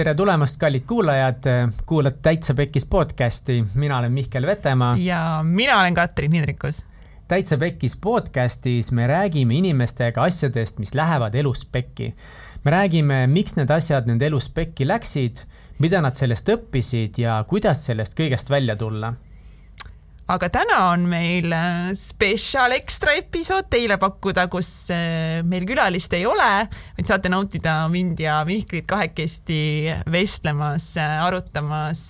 tere tulemast, kallid kuulajad, kuulad Täitsa Pekkis podcasti, mina olen Mihkel Vetemaa. ja mina olen Katrin Hindrikus. täitsa Pekkis podcastis me räägime inimestega asjadest, mis lähevad elus pekki. me räägime, miks need asjad nende elus pekki läksid, mida nad sellest õppisid ja kuidas sellest kõigest välja tulla aga täna on meil äh, spetsial ekstra episood teile pakkuda, kus äh, meil külalist ei ole, vaid saate nautida mind ja Mihklit kahekesti vestlemas, äh, arutamas,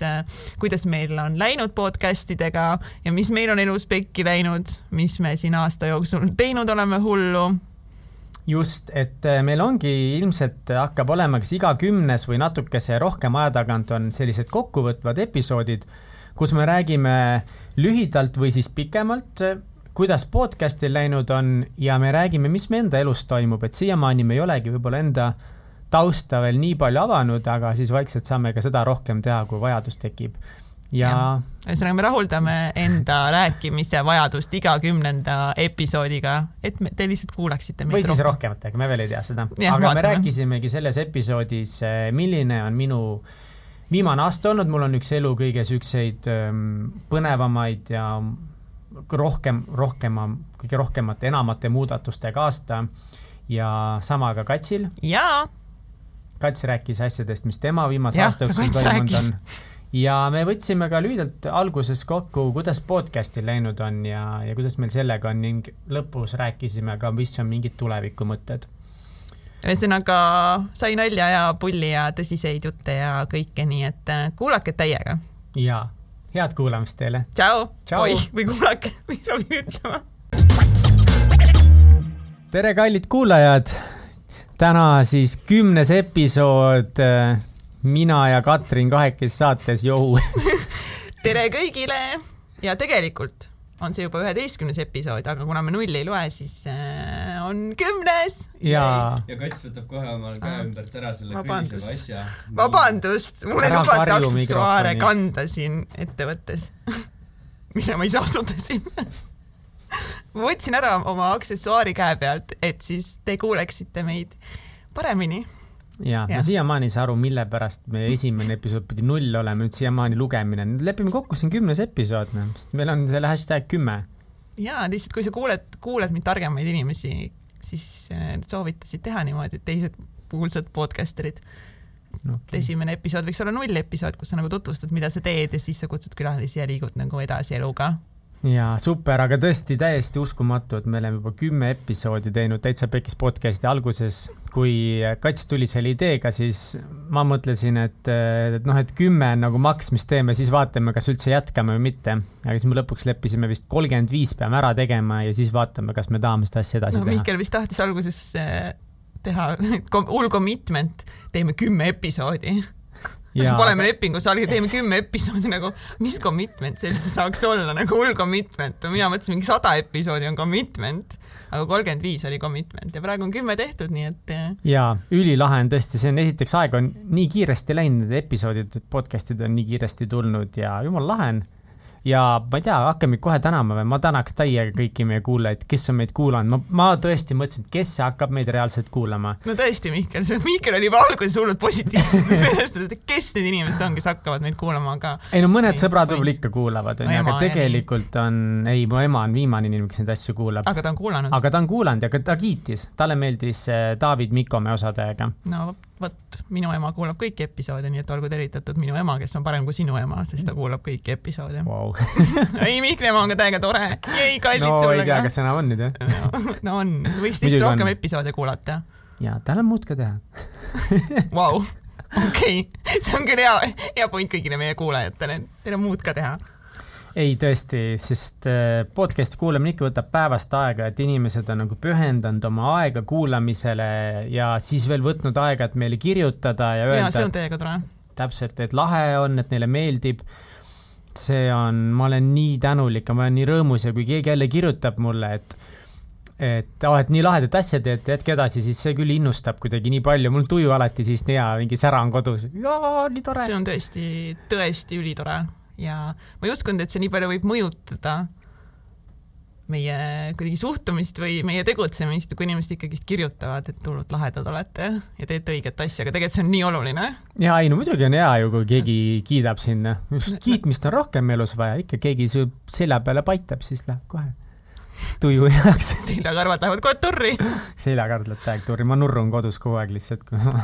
kuidas meil on läinud podcastidega ja mis meil on elus pekki läinud, mis me siin aasta jooksul teinud oleme hullu. Just, et meil ongi ilmselt hakkab olema kas iga kümnes või natukese rohkem aja tagant on sellised kokkuvõtvad episoodid kus me räägime lühidalt või siis pikemalt, kuidas podcast'il läinud on ja me räägime, mis me enda elus toimub, et siiamaani me ei olegi võib-olla enda tausta veel nii palju avanud, aga siis vaikselt saame ka seda rohkem teha, kui vajadus tekib. ja, ja. ühesõnaga, me rahuldame enda rääkimise vajadust iga kümnenda episoodiga, et me, te lihtsalt kuulaksite meid. või siis rohkematega, me veel ei tea seda. aga vaatame. me rääkisimegi selles episoodis, milline on minu äh, viimane aasta olnud, mul on üks elu kõige siukseid ähm, põnevamaid ja rohkem, rohkema, kõige rohkemate, enamate muudatustega aasta ja sama ka Katsil. jaa. Kats rääkis asjadest, mis tema viimase ja, aasta jooksul toimunud on. ja me võtsime ka lühidalt alguses kokku, kuidas podcast'il läinud on ja, ja kuidas meil sellega on ning lõpus rääkisime ka, mis on mingid tulevikumõtted ühesõnaga sai nalja ja pulli ja tõsiseid jutte ja kõike, nii et äh, kuulake täiega. ja, head kuulamist teile. tšau, oi, või kuulake, mis ma pidin ütlema. tere, kallid kuulajad. täna siis kümnes episood. Äh, mina ja Katrin kahekesi saates Johu tere kõigile ja tegelikult on see juba üheteistkümnes episood, aga kuna me nulli ei loe, siis äh, on kümnes. ja, ja Kats võtab kohe omal käe ah. ümbert ära selle kõliseva asja. vabandust, mul ei lubata aksessuaare kanda siin ettevõttes. Mille ma ise asutasin ma võtsin ära oma aksessuaari käe pealt, et siis te kuuleksite meid paremini ja, ja. ma siiamaani ei saa aru, mille pärast meie esimene episood pidi null olema, nüüd siiamaani lugemine, nüüd lepime kokku, see on kümnes episood, noh, sest meil on selle hashtag kümme. ja lihtsalt, kui sa kuuled, kuuled mind targemaid inimesi, siis äh, soovitasid teha niimoodi, et teised kuulsad podcasterid okay.. esimene episood võiks olla null episood, kus sa nagu tutvustad, mida sa teed ja siis sa kutsud külalisi ja liigud nagu edasi eluga jaa, super, aga tõesti täiesti uskumatu, et me oleme juba kümme episoodi teinud Täitsa Pekis podcast'i alguses. kui Kats tuli selle ideega, siis ma mõtlesin, et, et noh, et kümme on nagu maks, mis teeme, siis vaatame, kas üldse jätkame või mitte. aga siis me lõpuks leppisime vist kolmkümmend viis peame ära tegema ja siis vaatame, kas me tahame seda asja edasi no, teha. Mihkel vist tahtis alguses eh, teha hull commitment, teeme kümme episoodi me paneme lepingu saali, teeme kümme episoodi nagu, mis commitment see üldse saaks olla nagu hull commitment, mina mõtlesin mingi sada episoodi on commitment, aga kolmkümmend viis oli commitment ja praegu on kümme tehtud, nii et. ja ülilahe on tõesti, see on esiteks aeg on nii kiiresti läinud, episoodid, podcast'id on nii kiiresti tulnud ja jumala lahe on ja ma ei tea, hakkame kohe tänama või, ma tänaks täiega kõiki meie kuulajaid, kes on meid kuulanud, ma, ma tõesti mõtlesin, et kes hakkab meid reaalselt kuulama. no tõesti, Mihkel, see Mihkel oli juba alguses hullult positiivselt meelestatud, et kes need inimesed on, kes hakkavad meid kuulama, aga. ei no mõned ei, sõbrad võib-olla ikka kuulavad, onju, aga tegelikult on, ei, mu ema on viimane inimene, kes neid asju kuulab. aga ta on kuulanud. aga ta on kuulanud ja ta kiitis, talle meeldis äh, David Mikome osadega. no vot, minu ema kuulab kõiki episoode, nii et olgu tervitatud minu ema, kes on parem kui sinu ema, sest ta kuulab kõiki episoode. Wow. ei, Mihkli ema on ka täiega tore. ei, kallid no, sulle ka. ei tea, kas enam on nüüd jah? No on, võiks vist rohkem episoode kuulata. ja, tal on muud ka teha. Vau, okei, see on küll hea, hea point kõigile meie kuulajatele, teil on muud ka teha ei, tõesti, sest äh, podcast'i kuulamine ikka võtab päevast aega, et inimesed on nagu pühendanud oma aega kuulamisele ja siis veel võtnud aega, et meile kirjutada ja öelda. see on teiega tore. täpselt, et lahe on, et neile meeldib. see on, ma olen nii tänulik ja ma olen nii rõõmus ja kui keegi jälle kirjutab mulle, et et aa oh,, et nii lahedat asja teete, jätke edasi, siis see küll innustab kuidagi nii palju, mul tuju alati siis nii hea, mingi sära on kodus. jaa, nii tore. see on tõesti, tõesti ülitore ja ma ei uskunud, et see nii palju võib mõjutada meie kuidagi suhtumist või meie tegutsemist, kui inimesed ikkagist kirjutavad, et hullult lahedad olete ja teete õiget asja, aga tegelikult see on nii oluline. ja ei no muidugi on hea ju, kui keegi kiidab sinna. kiitmist on rohkem elus vaja, ikka keegi su selja peale paitab, siis läheb kohe tuju heaks seljakarvad lähevad kohe turri. seljakarv läheb täiega turri, ma nurrun kodus kogu aeg lihtsalt, kui ma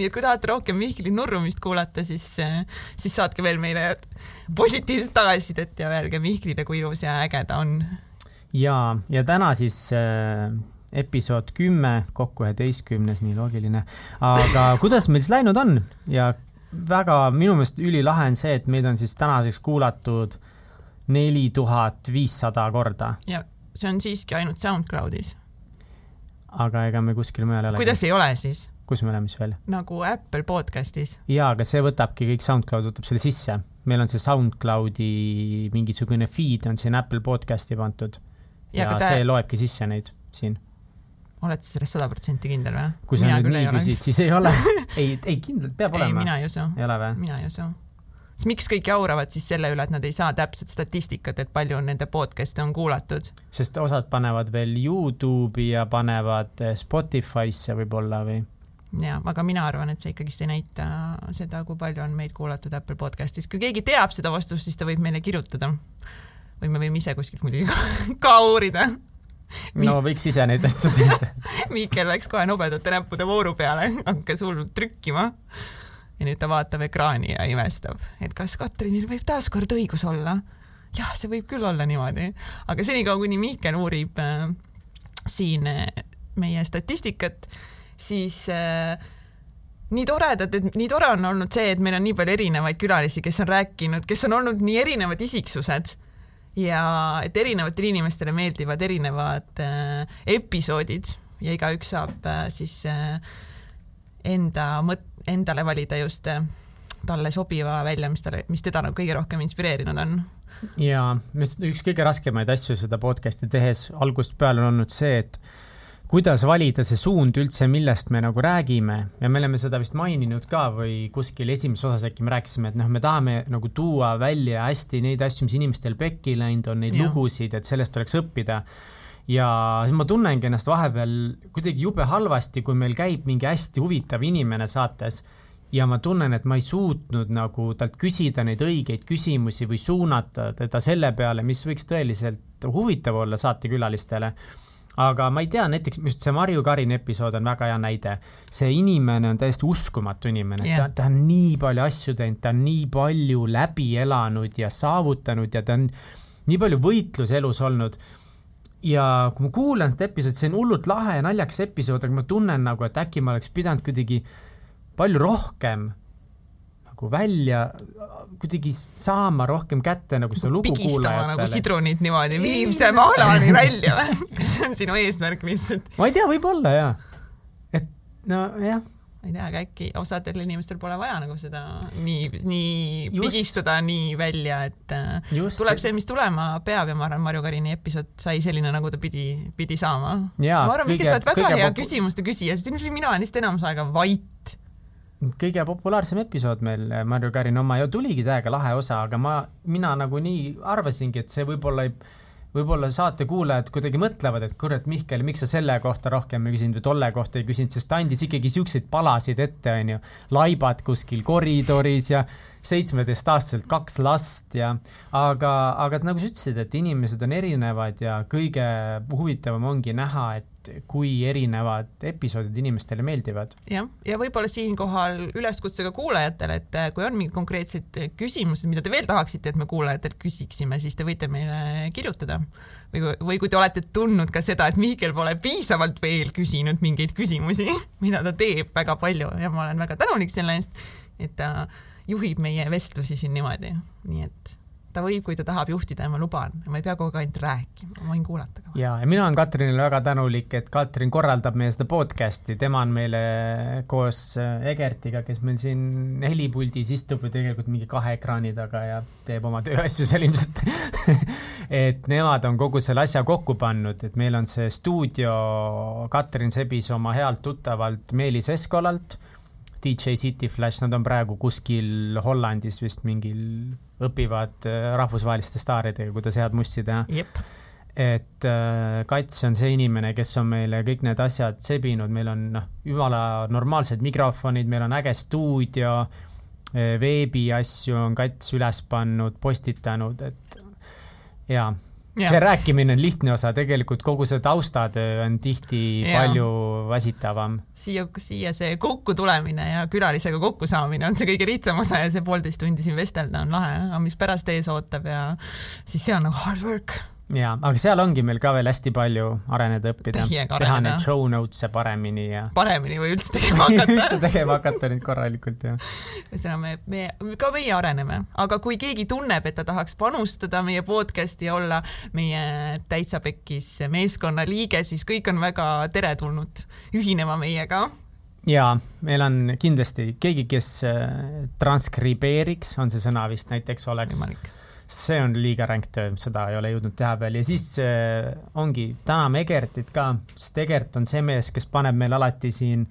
nii et kui tahate rohkem Mihkli nurrumist kuulata, siis, siis saatke veel meile positiivset tagasisidet ja öelge Mihklile, kui ilus ja äge ta on. ja, ja täna siis äh, episood kümme, kokku üheteistkümnes, nii loogiline. aga kuidas meil siis läinud on ja väga minu meelest ülilahe on see, et meid on siis tänaseks kuulatud neli tuhat viissada korda. ja see on siiski ainult SoundCloudis. aga ega me kuskil mujal ei ole. kuidas ei ole siis? Kus me oleme siis veel? nagu Apple podcastis. jaa, aga see võtabki kõik, SoundCloud võtab selle sisse. meil on see SoundCloudi mingisugune feed on siin Apple podcasti pandud. ja, ja see loebki sisse neid siin. oled sa sellest sada protsenti kindel või? kui sa mina nüüd nii küsid, siis ei ole ei, ei kindlalt peab ei, olema. mina ei usu. ei ole või? mina ei usu siis miks kõik jauravad siis selle üle, et nad ei saa täpset statistikat, et palju nende podcast'e on kuulatud? sest osad panevad veel Youtube'i ja panevad Spotify'sse võib-olla või? Jah, aga mina arvan, et see ikkagist ei näita seda, kui palju on meid kuulatud Apple podcastis. kui keegi teab seda vastust, siis ta võib meile kirjutada. või me võime ise kuskilt muidugi ka uurida. no võiks ise neid asju teada Miikel läks kohe nobedate näppude vooru peale, hakkas hullult trükkima. ja nüüd ta vaatab ekraani ja imestab, et kas Katrinil võib taaskord õigus olla. jah, see võib küll olla niimoodi, aga senikaua, kuni Miikel uurib äh, siin äh, meie statistikat siis äh, nii toredad, et nii tore on olnud see, et meil on nii palju erinevaid külalisi, kes on rääkinud, kes on olnud nii erinevad isiksused. Ja et erinevatele inimestele meeldivad erinevad äh, episoodid ja igaüks saab äh, siis äh, enda mõt-, endale valida just äh, talle sobiva välja, mis talle, mis teda nagu kõige rohkem inspireerinud on. Ja üks kõige raskemaid asju seda podcast'i tehes algusest peale on olnud see, et kuidas valida see suund üldse, millest me nagu räägime ja me oleme seda vist maininud ka või kuskil esimeses osas äkki me rääkisime, et noh, me tahame nagu tuua välja hästi neid asju, mis inimestel pekki läinud on, neid ja. lugusid, et sellest tuleks õppida. ja siis ma tunnengi ennast vahepeal kuidagi jube halvasti, kui meil käib mingi hästi huvitav inimene saates ja ma tunnen, et ma ei suutnud nagu talt küsida neid õigeid küsimusi või suunata teda selle peale, mis võiks tõeliselt huvitav olla saatekülalistele aga ma ei tea, näiteks just see Marju Karini episood on väga hea näide. see inimene on täiesti uskumatu inimene yeah., ta, ta on nii palju asju teinud, ta on nii palju läbi elanud ja saavutanud ja ta on nii palju võitlus elus olnud. ja kui ma kuulan seda episoodi, see on hullult lahe ja naljakas episood, aga ma tunnen nagu, et äkki ma oleks pidanud kuidagi palju rohkem nagu välja kuidagi saama rohkem kätte nagu seda lugu nagu kuulajatele. nagu sidrunit niimoodi viimse maalani välja või? kas see on sinu eesmärk lihtsalt? ma ei tea, võib-olla jaa. et nojah ma ei tea, aga äkki osadel inimestel pole vaja nagu seda nii, nii Just. pigistada nii välja, et äh, Just. tuleb see, mis tulema peab ja ma arvan, Marju Karini episood sai selline, nagu ta pidi, pidi saama. ma arvan, Mihkel, sa oled väga hea küsimuste küsija, sest ilmselt mina olen lihtsalt enamus aega vait kõige populaarsem episood meil, Marju Kärin oma ja tuligi täiega lahe osa, aga ma, mina nagunii arvasingi, et see võib-olla ei võib-olla saate kuulajad kuidagi mõtlevad, et kurat, Mihkel, miks sa selle kohta rohkem ei küsinud või tolle kohta ei küsinud, sest ta andis ikkagi siukseid palasid ette, onju. laibad kuskil koridoris ja seitsmeteistaastaselt kaks last ja aga, aga nagu sa ütlesid, et inimesed on erinevad ja kõige huvitavam ongi näha, et kui erinevad episoodid inimestele meeldivad. jah, ja, ja võib-olla siinkohal üleskutse ka kuulajatele, et äh, kui on mingid konkreetsed küsimused, mida te veel tahaksite, et me kuulajatelt küsiksime, siis te võite meile kirjutada. või, või kui te olete tundnud ka seda, et Mihkel pole piisavalt veel küsinud mingeid küsimusi, mida ta teeb väga palju ja ma olen väga tänulik selle eest, et ta juhib meie vestlusi siin niimoodi, nii et ta võib, kui ta tahab juhtida ja ma luban, ma ei pea kogu aeg ainult rääkima, ma võin kuulata ka. ja, ja mina olen Katrinile väga tänulik, et Katrin korraldab meie seda podcast'i, tema on meile koos äh, Egertiga, kes meil siin helipuldis istub ju tegelikult mingi kahe ekraani taga ja teeb oma tööasju seal ilmselt. Et nemad on kogu selle asja kokku pannud, et meil on see stuudio, Katrin sebis oma healt tuttavalt Meelis Eskolalt. DJ City Flash, nad on praegu kuskil Hollandis vist mingil, õpivad äh, rahvusvaheliste staaridega, kuidas head mussi teha. et äh, Kats on see inimene, kes on meile kõik need asjad sebinud, meil on noh, jumala normaalsed mikrofonid, meil on äge stuudio, äh, veebiasju on Kats üles pannud, postitanud, et jaa Ja. See rääkimine on lihtne osa, tegelikult kogu see taustatöö on tihti ja. palju väsitavam. siia, siia see kokku tulemine ja külalisega kokku saamine on see kõige lihtsam osa ja see poolteist tundi siin vestelda on lahe, aga mis pärast ees ootab ja siis see on nagu hard work jaa, aga seal ongi meil ka veel hästi palju areneda, õppida, teha neid show notes'e paremini ja paremini või üldse tegema hakata. üldse tegema hakata neid korralikult, jah. ühesõnaga, me, me, ka meie areneme, aga kui keegi tunneb, et ta tahaks panustada meie podcast'i ja olla meie Täitsa Pekkis meeskonna liige, siis kõik on väga teretulnud ühinema meiega. Jaa, meil on kindlasti keegi, kes äh, transkribeeriks, on see sõna vist näiteks oleks. Võimalik see on liiga ränk töö, seda ei ole jõudnud teha veel ja siis äh, ongi, täname Egertit ka, sest Egert on see mees, kes paneb meil alati siin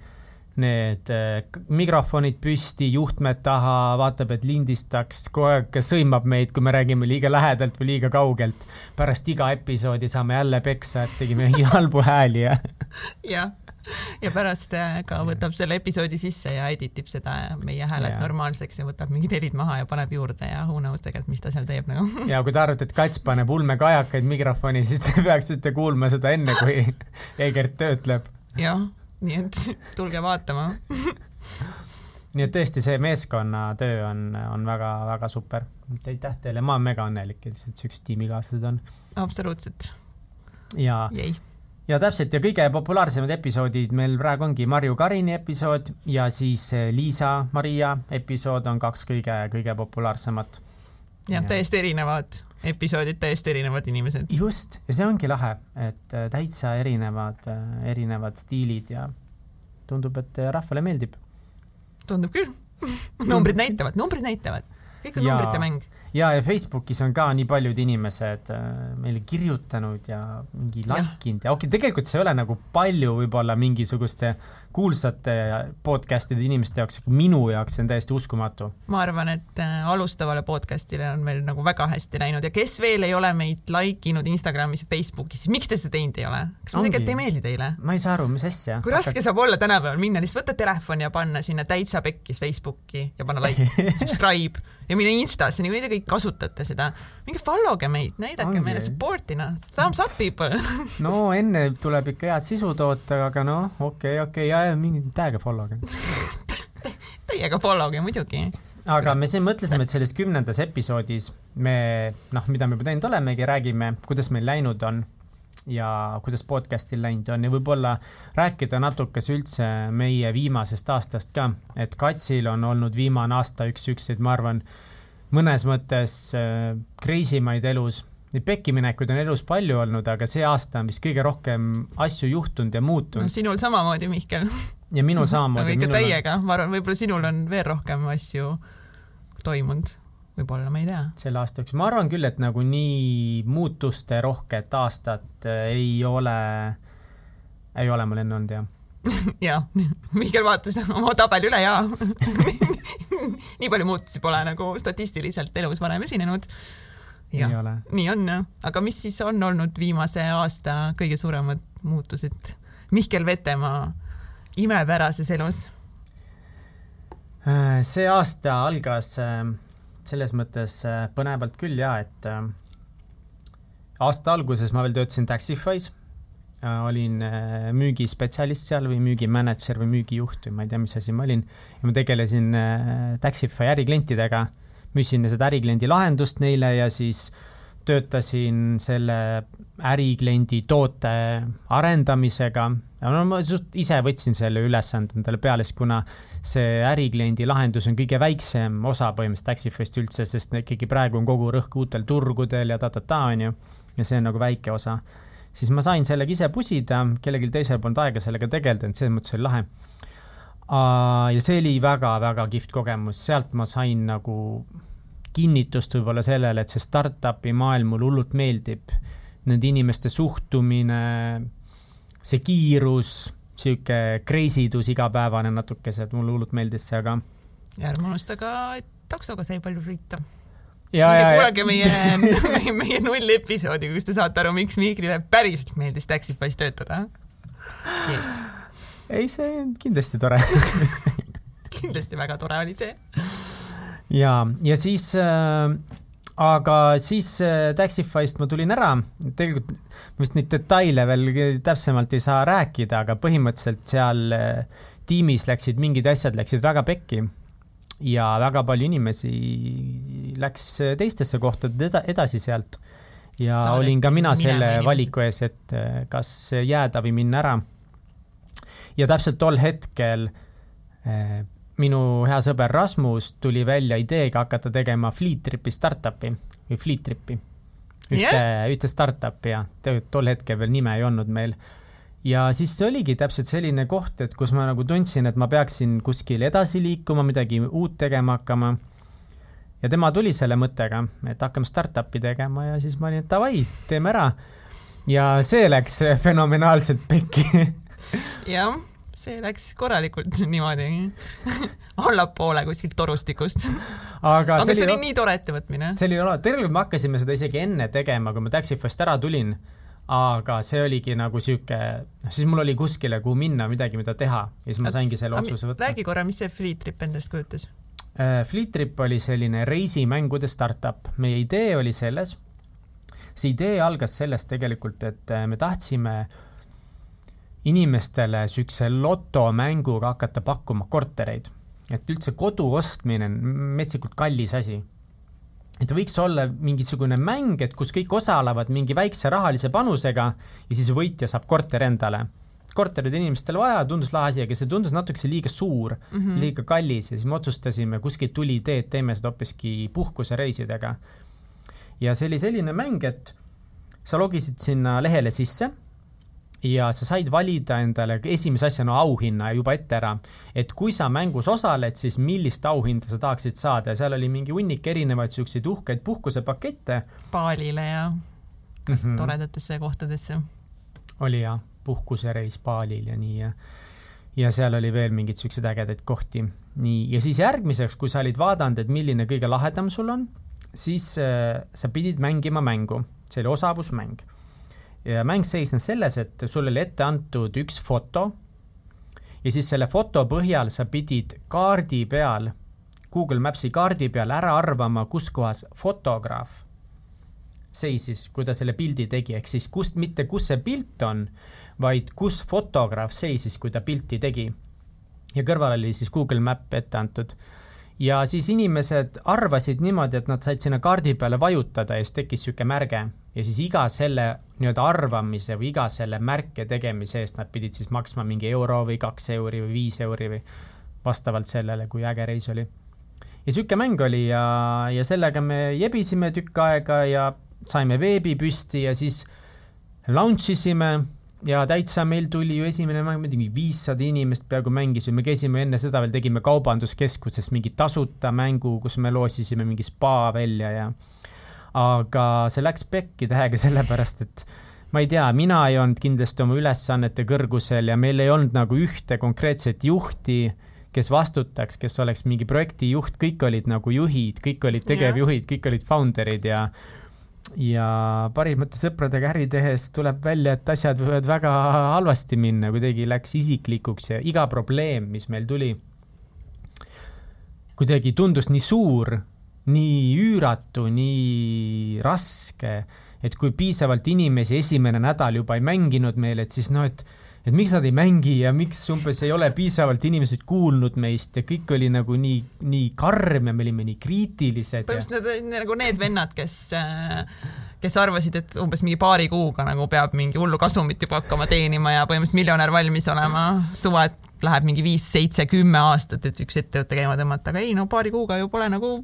need äh, mikrofonid püsti, juhtmed taha, vaatab, et lindistaks, kogu aeg sõimab meid, kui me räägime liiga lähedalt või liiga kaugelt. pärast iga episoodi saame jälle peksa, et tegime halbu hääli ja. jah ja pärast äh, ka võtab selle episoodi sisse ja edit ib seda meie hääled yeah. normaalseks ja võtab mingid helid maha ja paneb juurde ja who knows tegelikult, mis ta seal teeb nagu. ja kui te arvate, et Kats paneb ulmekajakaid mikrofoni, siis te peaksite kuulma seda enne, kui Egert töötleb. jah, nii et tulge vaatama nii et tõesti, see meeskonnatöö on, on väga-väga super. aitäh teile, ma olen mega õnnelik, et siuksed tiimikaaslased on. absoluutselt. ja Jäi ja täpselt ja kõige populaarsemad episoodid meil praegu ongi Marju Karini episood ja siis eh, Liisa-Maria episood on kaks kõige-kõige populaarsemat. jah ja., täiesti erinevad episoodid, täiesti erinevad inimesed. just, ja see ongi lahe, et eh, täitsa erinevad, eh, erinevad stiilid ja tundub, et rahvale meeldib. tundub küll numbrid näitavad, numbrid näitavad, kõik on ja, numbrite mäng ja, ja Facebookis on ka nii paljud inimesed äh, meile kirjutanud ja mingi like inud ja okei okay,, tegelikult see ei ole nagu palju võib-olla mingisuguste kuulsate podcast'ide inimeste jaoks, aga minu jaoks see on täiesti uskumatu. ma arvan, et äh, alustavale podcast'ile on meil nagu väga hästi läinud ja kes veel ei ole meid like inud Instagramis ja Facebookis, siis miks te seda teinud ei ole? kas me tegelikult ei meeldi teile? ma ei saa aru, mis asja. kui raske saab olla tänapäeval minna, lihtsalt võtta telefon ja panna sinna täitsa pekkis Facebooki ja panna like, subscribe ja mine Instasse, niikuinii te kõik kasutate seda. Minge follow ge meid, näidake Ongi. meile support'ina, thumbs up people. No enne tuleb ikka head sisu toota, aga noh, okei okay,, okei okay,, ja, ja mingi täiega follow ge Teiega follow ge muidugi. Aga me siin mõtlesime, et selles kümnendas episoodis me noh, mida me juba teinud olemegi, räägime, kuidas meil läinud on ja kuidas podcast'il läinud on. Ja võib-olla rääkida natukese üldse meie viimasest aastast ka, et Katsil on olnud viimane aasta üks siukseid, ma arvan, mõnes mõttes äh, crazy maid elus. Neid pekkiminekuid on elus palju olnud, aga see aasta on vist kõige rohkem asju juhtunud ja muutunud no,. sinul samamoodi, Mihkel. ja minul samamoodi no,. ikka täiega on..., ma arvan, võib-olla sinul on veel rohkem asju toimunud võib-olla, ma ei tea. selle aasta jooksul, ma arvan küll, et nagu nii muutuste rohket aastat äh, ei ole, ei ole mul enne olnud jah jah, Mihkel vaatas oma tabeli üle ja nii palju muutusi pole nagu statistiliselt elus varem esinenud. jah, nii on jah, aga mis siis on olnud viimase aasta kõige suuremad muutused Mihkel Vetemaa imepärases elus? Äh, see aasta algas äh, selles mõttes äh, põnevalt küll ja, et aasta alguses ma veel töötasin Taxify's, olin müügispetsialist seal või müügimänedžer või müügijuht või ma ei tea, mis asi ma olin. ja ma tegelesin Taxify äriklientidega, müüsin seda ärikliendi lahendust neile ja siis töötasin selle ärikliendi toote arendamisega. no ma ise võtsin selle ülesande endale peale, sest kuna see ärikliendi lahendus on kõige väiksem osa põhimõtteliselt Taxify'st üldse, sest ikkagi praegu on kogu rõhk uutel turgudel ja ta-ta-ta, onju. ja see on nagu väike osa. Siis ma sain sellega ise pusida, kellelgi teisel polnud aega sellega tegeleda, et selles mõttes oli lahe. ja see oli väga-väga kihvt kogemus, sealt ma sain nagu kinnitust võib-olla sellele, et see startup'i maailm mulle hullult meeldib. Nende inimeste suhtumine, see kiirus sihuke crazy dus igapäevane natukese, et mulle hullult meeldis see, aga. ärme unusta ka, taksoga sai palju sõita. Kuulake meie, meie, meie null episoodi, kus te saate aru, miks Mihklile päriselt meeldis Taxify's töötada. Yes.. ei, see on kindlasti tore. Kindlasti väga tore oli see. ja, ja siis äh, aga siis äh, Taxify'st ma tulin ära, tegelikult ma vist neid detaile veel täpsemalt ei saa rääkida, aga põhimõtteliselt seal äh, tiimis läksid mingid asjad läksid väga pekki ja väga palju inimesi läks teistesse kohtadesse edasi sealt. ja Sa olin ka mina selle valiku ees, et kas jääda või minna ära. ja täpselt tol hetkel minu hea sõber Rasmus tuli välja ideega hakata tegema Fleet Tripi startup'i või Fleet Tripi. ühte yeah., ühte startup'i ja tol hetkel veel nime ei olnud meil. Ja siis see oligi täpselt selline koht, et kus ma nagu tundsin, et ma peaksin kuskil edasi liikuma, midagi uut tegema hakkama. ja tema tuli selle mõttega, et hakkame startup'i tegema ja siis ma olin, et davai, teeme ära. ja see läks fenomenaalselt pekki jah see läks korralikult niimoodi allapoole kuskilt torustikust. aga, aga see oli, oli nii tore ettevõtmine. see oli, tegelikult me hakkasime seda isegi enne tegema, kui ma Taxify'st ära tulin. Aga see oligi nagu sihuke, noh siis mul oli kuskile, kuhu minna, midagi, mida teha ja siis ma saingi selle otsuse võtta. räägi korra, mis see Fleet Trip endast kujutas? Äh, Fleet Trip oli selline reisimängude startup, meie idee oli selles, see idee algas sellest tegelikult, et äh, me tahtsime inimestele niisuguse lotomänguga hakata pakkuma kortereid. et üldse kodu ostmine on metsikult kallis asi. Et võiks olla mingisugune mäng, et kus kõik osalevad mingi väikse rahalise panusega ja siis võitja saab korteri endale. korterid inimestel vaja, tundus lahe asi, aga see tundus natukese liiga suur mm, -hmm. liiga kallis ja siis me otsustasime, kuskilt tuli idee, et teeme seda hoopiski puhkusereisidega. ja see oli selline mäng, et sa logisid sinna lehele sisse ja sa said valida endale esimese asjana auhinna juba ette ära, et kui sa mängus osaled, siis millist auhinda sa tahaksid saada ja seal oli mingi hunnik erinevaid siukseid uhkeid puhkusepakette. Baalile ja mm -hmm. toredatesse kohtadesse. oli jah, puhkusereis Baalil ja nii ja ja seal oli veel mingeid siukseid ägedaid kohti. nii, ja siis järgmiseks, kui sa olid vaadanud, et milline kõige lahedam sul on, siis äh, sa pidid mängima mängu, see oli osavusmäng ja mäng seisnes selles, et sul oli ette antud üks foto. Ja siis selle foto põhjal sa pidid kaardi peal, Google Maps'i kaardi peal ära arvama, kus kohas fotograaf seisis, kui ta selle pildi tegi, ehk siis kust, mitte kus see pilt on, vaid kus fotograaf seisis, kui ta pilti tegi. ja kõrval oli siis Google Map ette antud ja siis inimesed arvasid niimoodi, et nad said sinna kaardi peale vajutada ja siis tekkis niisugune märge ja siis iga selle nii-öelda arvamise või iga selle märke tegemise eest nad pidid siis maksma mingi euro või kaks euri või viis euri või vastavalt sellele, kui äge reis oli. ja sihuke mäng oli ja, ja sellega me jebisime tükk aega ja saime veebi püsti ja siis launch isime ja täitsa meil tuli ju esimene mäng, mingi viissada inimest peaaegu mängis või me käisime enne seda veel, tegime kaubanduskeskuses mingi tasuta mängu, kus me loosisime mingi spa välja ja aga see läks pekki tähega sellepärast, et ma ei tea, mina ei olnud kindlasti oma ülesannete kõrgusel ja meil ei olnud nagu ühte konkreetset juhti, kes vastutaks, kes oleks mingi projektijuht, kõik olid nagu juhid, kõik olid tegevjuhid, kõik olid founder'id ja ja parimate sõpradega äri tehes tuleb välja, et asjad võivad väga halvasti minna, kuidagi läks isiklikuks ja iga probleem, mis meil tuli, kuidagi tundus nii suur, nii üüratu, nii raske, et kui piisavalt inimesi esimene nädal juba ei mänginud meil, et siis noh, et et miks nad ei mängi ja miks umbes ei ole piisavalt inimesed kuulnud meist ja kõik oli nagu nii, nii karm ja me olime nii kriitilised. põhimõtteliselt need nagu need vennad, kes, kes arvasid, et umbes mingi paari kuuga nagu peab mingi hullu kasumit juba hakkama teenima ja põhimõtteliselt miljonär valmis olema, suva, et läheb mingi viis, seitse, kümme aastat, et üks ettevõte käima tõmmata, aga ei no paari kuuga ju pole nagu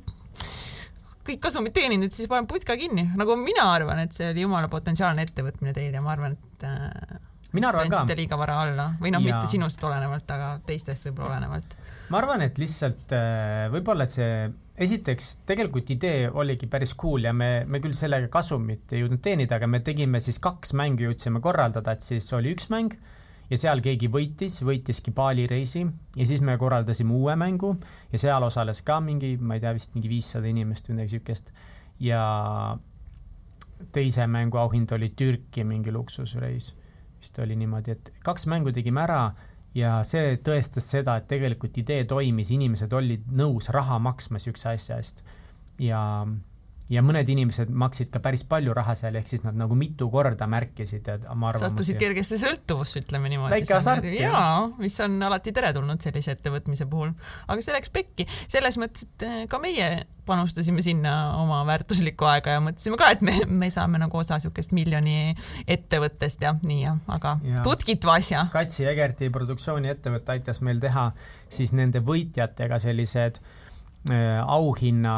kõik kasumit teeninud, siis paneme putka kinni, nagu mina arvan, et see oli jumala potentsiaalne ettevõtmine teil ja ma arvan, et äh, mina arvan ka. liiga vara alla või noh, mitte sinust olenevalt, aga teistest võib-olla olenevalt. ma arvan, et lihtsalt äh, võib-olla see, esiteks tegelikult idee oligi päris cool ja me, me küll sellega kasumit ei jõudnud teenida, aga me tegime siis kaks mängu jõudsime korraldada, et siis oli üks mäng ja seal keegi võitis, võitiski Bali reisi ja siis me korraldasime uue mängu ja seal osales ka mingi, ma ei tea, vist mingi viissada inimest või midagi siukest. ja teise mängu auhind oli Türki mingi luksusreis. Vist oli niimoodi, et kaks mängu tegime ära ja see tõestas seda, et tegelikult idee toimis, inimesed olid nõus raha maksma siukse asja eest. ja ja mõned inimesed maksid ka päris palju raha seal, ehk siis nad nagu mitu korda märkisid oma arvamusi. sattusid kergesti sõltuvusse, ütleme niimoodi. väike hasart. jaa, mis on alati teretulnud sellise ettevõtmise puhul. aga see läks pekki, selles mõttes, et eh, ka meie panustasime sinna oma väärtuslikku aega ja mõtlesime ka, et me, me saame nagu osa niisugust miljoni ettevõttest ja nii ja, aga ja. tutkitva asja. Katsi Egerti produktsiooniettevõte aitas meil teha siis nende võitjatega sellised Äh, auhinna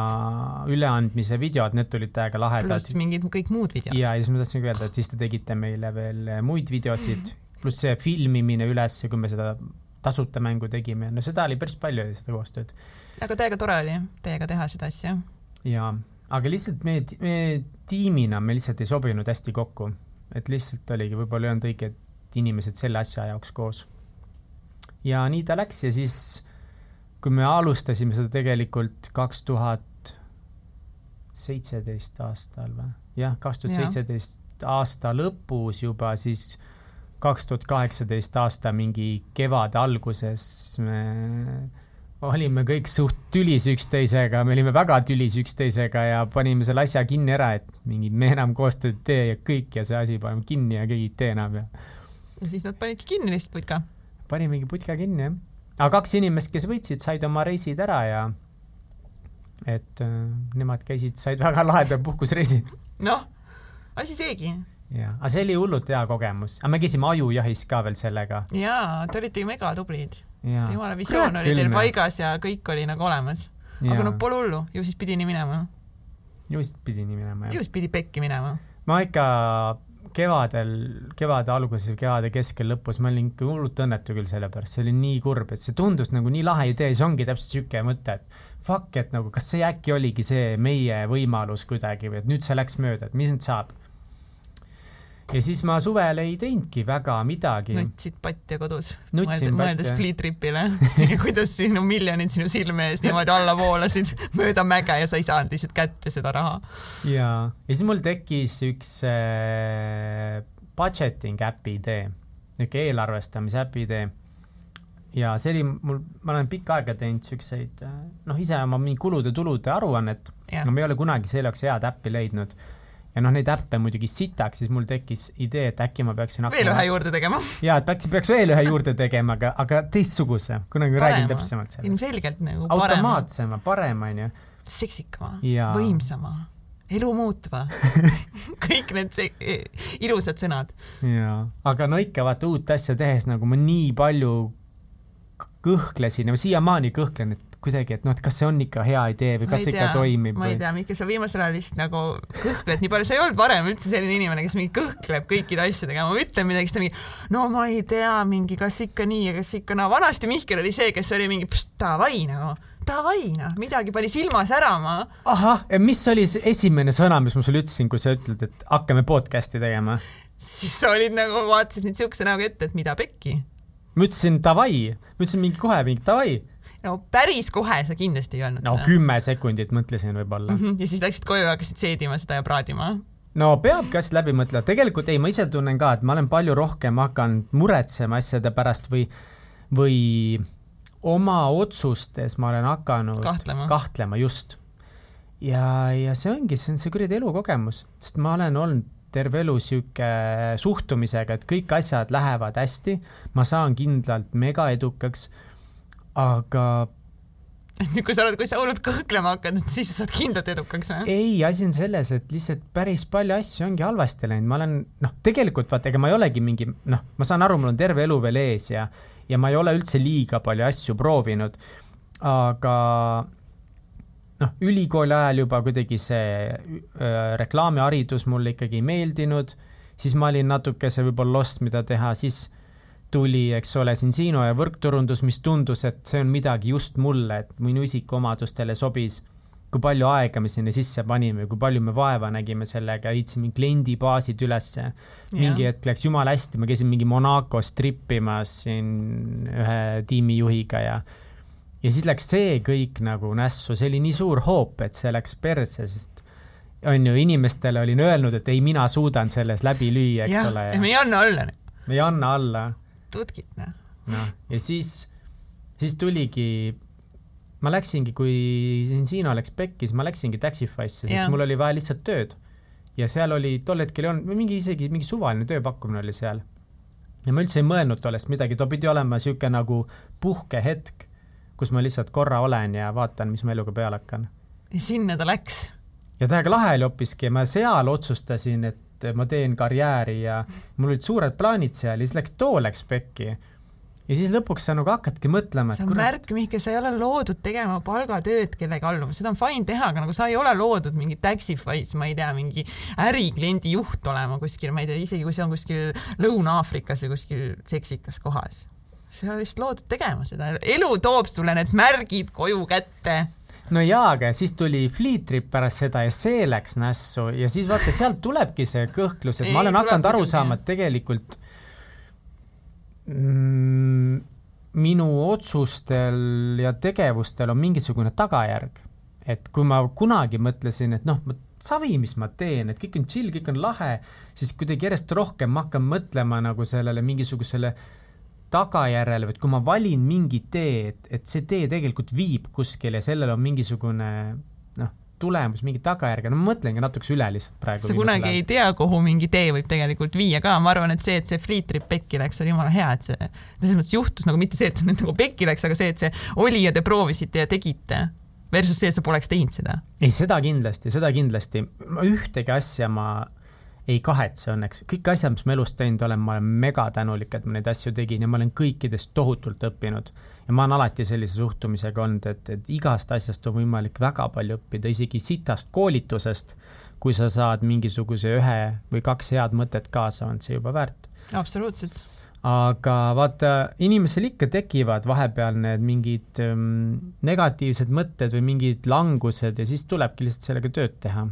üleandmise videod, need tulid täiega lahedad. pluss mingid kõik muud videod. ja, ja siis ma tahtsingi öelda, et siis te tegite meile veel äh, muid videosid, pluss see filmimine üles, kui me seda tasuta mängu tegime, no seda oli päris palju, seda koostööd. aga täiega tore oli teiega teha seda asja. jaa, aga lihtsalt me, me tiimina, me lihtsalt ei sobinud hästi kokku. et lihtsalt oligi, võib-olla ei olnud õiged inimesed selle asja jaoks koos. ja nii ta läks ja siis kui me alustasime seda tegelikult kaks tuhat seitseteist aastal või? jah, kaks tuhat seitseteist aasta lõpus juba, siis kaks tuhat kaheksateist aasta mingi kevade alguses me olime kõik suht tülis üksteisega, me olime väga tülis üksteisega ja panime selle asja kinni ära, et mingi me enam koostööd ei tee ja kõik ja see asi paneme kinni ja keegi ei tee enam ja. ja siis nad panidki kinni lihtsalt putka? panimegi putka kinni jah aga kaks inimest, kes võitsid, said oma reisid ära ja et äh, nemad käisid, said väga laheda puhkusreisi. noh, asi seegi. jaa, aga see oli hullult hea kogemus, aga me käisime ajujahis ka veel sellega. jaa, te olite megatublid. jumala visioon oli teil paigas ja kõik oli nagu olemas. aga noh, pole hullu, ju siis pidi nii minema. ju siis pidi nii minema, jah. ju siis pidi pekki minema. ma ikka kevadel, kevade alguses või kevade keskel, lõpus ma olin ikka hullult õnnetu küll selle pärast, see oli nii kurb, et see tundus nagu nii lahe idee, see ongi täpselt siuke mõte, et fuck, et nagu kas see äkki oligi see meie võimalus kuidagi või et nüüd see läks mööda, et mis nüüd saab ja siis ma suvel ei teinudki väga midagi. nutsid patja kodus? mõeldes Fleet Tripile kuidas sinu miljonid sinu silme ees niimoodi alla voolasid mööda mäge ja sa ei saanud lihtsalt kätte seda raha. ja, ja siis mul tekkis üks äh, budgeting äpi idee, niisugune eelarvestamise äpi idee. ja see oli mul, ma olen pikka aega teinud siukseid, äh, noh, ise oma mingi kulude-tulude aruannet, aga ma ei ole kunagi selle jaoks head äppi leidnud ja noh, neid äppe muidugi sitaks, siis mul tekkis idee, et äkki ma peaksin hakkama veel ühe juurde tegema. jaa, et äkki peaks veel ühe juurde tegema, aga, aga teistsuguse, kunagi räägin täpsemalt sellest. ilmselgelt nagu parema. automaatsema, parem, onju. seksikama, võimsama, elu muutva kõik need see, ilusad sõnad. jaa, aga no ikka vaata uut asja tehes nagu ma nii palju kõhklesin ja ma siiamaani kõhklen, et kuidagi, et noh, et kas see on ikka hea idee või kas see ikka toimib ma ei tea, Mihkel, sa viimasel ajal vist nagu kõhkled nii palju, sa ei olnud varem üldse selline inimene, kes mingi kõhkleb kõikide asjadega, ma ütlen midagi, siis ta mingi no ma ei tea, mingi kas ikka nii ja kas ikka naa no., vanasti Mihkel oli see, kes oli mingi davai nagu davai noh, midagi pani silma särama. ahah, mis oli see esimene sõna, mis ma sulle ütlesin, kui sa ütled, et hakkame podcast'i tegema? siis sa olid nagu, vaatasid mind siukse näoga ette, et mida pekki. ma ütlesin davai, ma ütlesin mingi kohe mingi davai no päris kohe sa kindlasti ei öelnud no seda. kümme sekundit mõtlesin võib-olla mm. -hmm. ja siis läksid koju ja hakkasid seedima seda ja praadima? no peabki asjad läbi mõtlema, tegelikult ei, ma ise tunnen ka, et ma olen palju rohkem hakanud muretsema asjade pärast või, või oma otsustes ma olen hakanud kahtlema, kahtlema, just. ja, ja see ongi, see on see kuradi elukogemus, sest ma olen olnud terve elu sihuke suhtumisega, et kõik asjad lähevad hästi, ma saan kindlalt mega edukaks aga kui sa oled, kui sa hullult kõhklema hakkad, et siis sa saad kindlalt edukaks või? ei, asi on selles, et lihtsalt päris palju asju ongi halvasti läinud, ma olen noh, tegelikult vaata, ega ma ei olegi mingi noh, ma saan aru, mul on terve elu veel ees ja ja ma ei ole üldse liiga palju asju proovinud, aga noh, ülikooli ajal juba kuidagi see äh, reklaamiharidus mulle ikkagi ei meeldinud, siis ma olin natukese võib-olla lost, mida teha, siis tuli, eks ole, Sinsino ja võrkturundus, mis tundus, et see on midagi just mulle, et minu isikuomadustele sobis. kui palju aega me sinna sisse panime, kui palju me vaeva nägime sellega, ehitasime kliendibaasid ülesse. mingi hetk läks jumala hästi, ma käisin mingi Monacos trippimas siin ühe tiimijuhiga ja ja siis läks see kõik nagu nässu, see oli nii suur hoop, et see läks perse, sest on ju, inimestele olin öelnud, et ei, mina suudan selles läbi lüüa, eks ja, ole. me ei anna alla. me ei anna alla. Tutkit, noh. noh, ja siis, siis tuligi ma läksingi, kui Sinsino läks pekki, siis ma läksingi Taxify'sse, sest yeah. mul oli vaja lihtsalt tööd. ja seal oli, tol hetkel ei olnud, mingi isegi mingi suvaline tööpakkumine oli seal. ja ma üldse ei mõelnud tollest midagi, too pidi olema sihuke nagu puhkehetk, kus ma lihtsalt korra olen ja vaatan, mis ma eluga peale hakkan. ja sinna ta läks. ja täiega lahe oli hoopiski, ma seal otsustasin, et ma teen karjääri ja mul olid suured plaanid seal ja siis läks, too läks pekki ja siis lõpuks sa nagu hakkadki mõtlema, et see on kurat... märk, Mihkel, sa ei ole loodud tegema palgatööd kellegi alluma, seda on fine teha, aga nagu sa ei ole loodud mingi Taxify's, ma ei tea, mingi ärikliendi juht olema kuskil, ma ei tea, isegi kui see on kuskil Lõuna-Aafrikas või kuskil seksikas kohas. Sa ei ole lihtsalt loodud tegema seda, elu toob sulle need märgid koju kätte. No jaa, aga siis tuli Fleet Trip pärast seda ja see läks nässu. Ja siis vaata, sealt tulebki see kõhklus, et ma olen hakanud aru saama, et tegelikult Mm, minu otsustel ja tegevustel on mingisugune tagajärg. et kui ma kunagi mõtlesin, et noh, savi, mis ma teen, et kõik on chill, kõik on lahe, siis kuidagi järjest rohkem ma hakkan mõtlema nagu sellele mingisugusele tagajärjele, et kui ma valin mingi tee, et, et see tee tegelikult viib kuskile ja sellel on mingisugune tulemus, mingi tagajärg, no ma mõtlengi natukese üle lihtsalt praegu. sa kunagi ei tea, kuhu mingi tee võib tegelikult viia ka, ma arvan, et see, et see Fleet Trip pekki läks, oli jumala hea, et see, selles mõttes juhtus nagu mitte see, et nüüd nagu pekki läks, aga see, et see oli ja te proovisite ja tegite versus see, et sa poleks teinud seda. ei, seda kindlasti, seda kindlasti. ühtegi asja ma ei kahetse õnneks, kõik asjad, mis ma elus teinud olen, ma olen megatänulik, et ma neid asju tegin ja ma olen kõikidest tohutult õppinud. ja ma olen alati sellise suhtumisega olnud, et, et igast asjast on võimalik väga palju õppida, isegi sitast koolitusest. kui sa saad mingisuguse ühe või kaks head mõtet kaasa, on see juba väärt. absoluutselt aga vaata, inimesel ikka tekivad vahepeal need mingid ähm, negatiivsed mõtted või mingid langused ja siis tulebki lihtsalt sellega tööd teha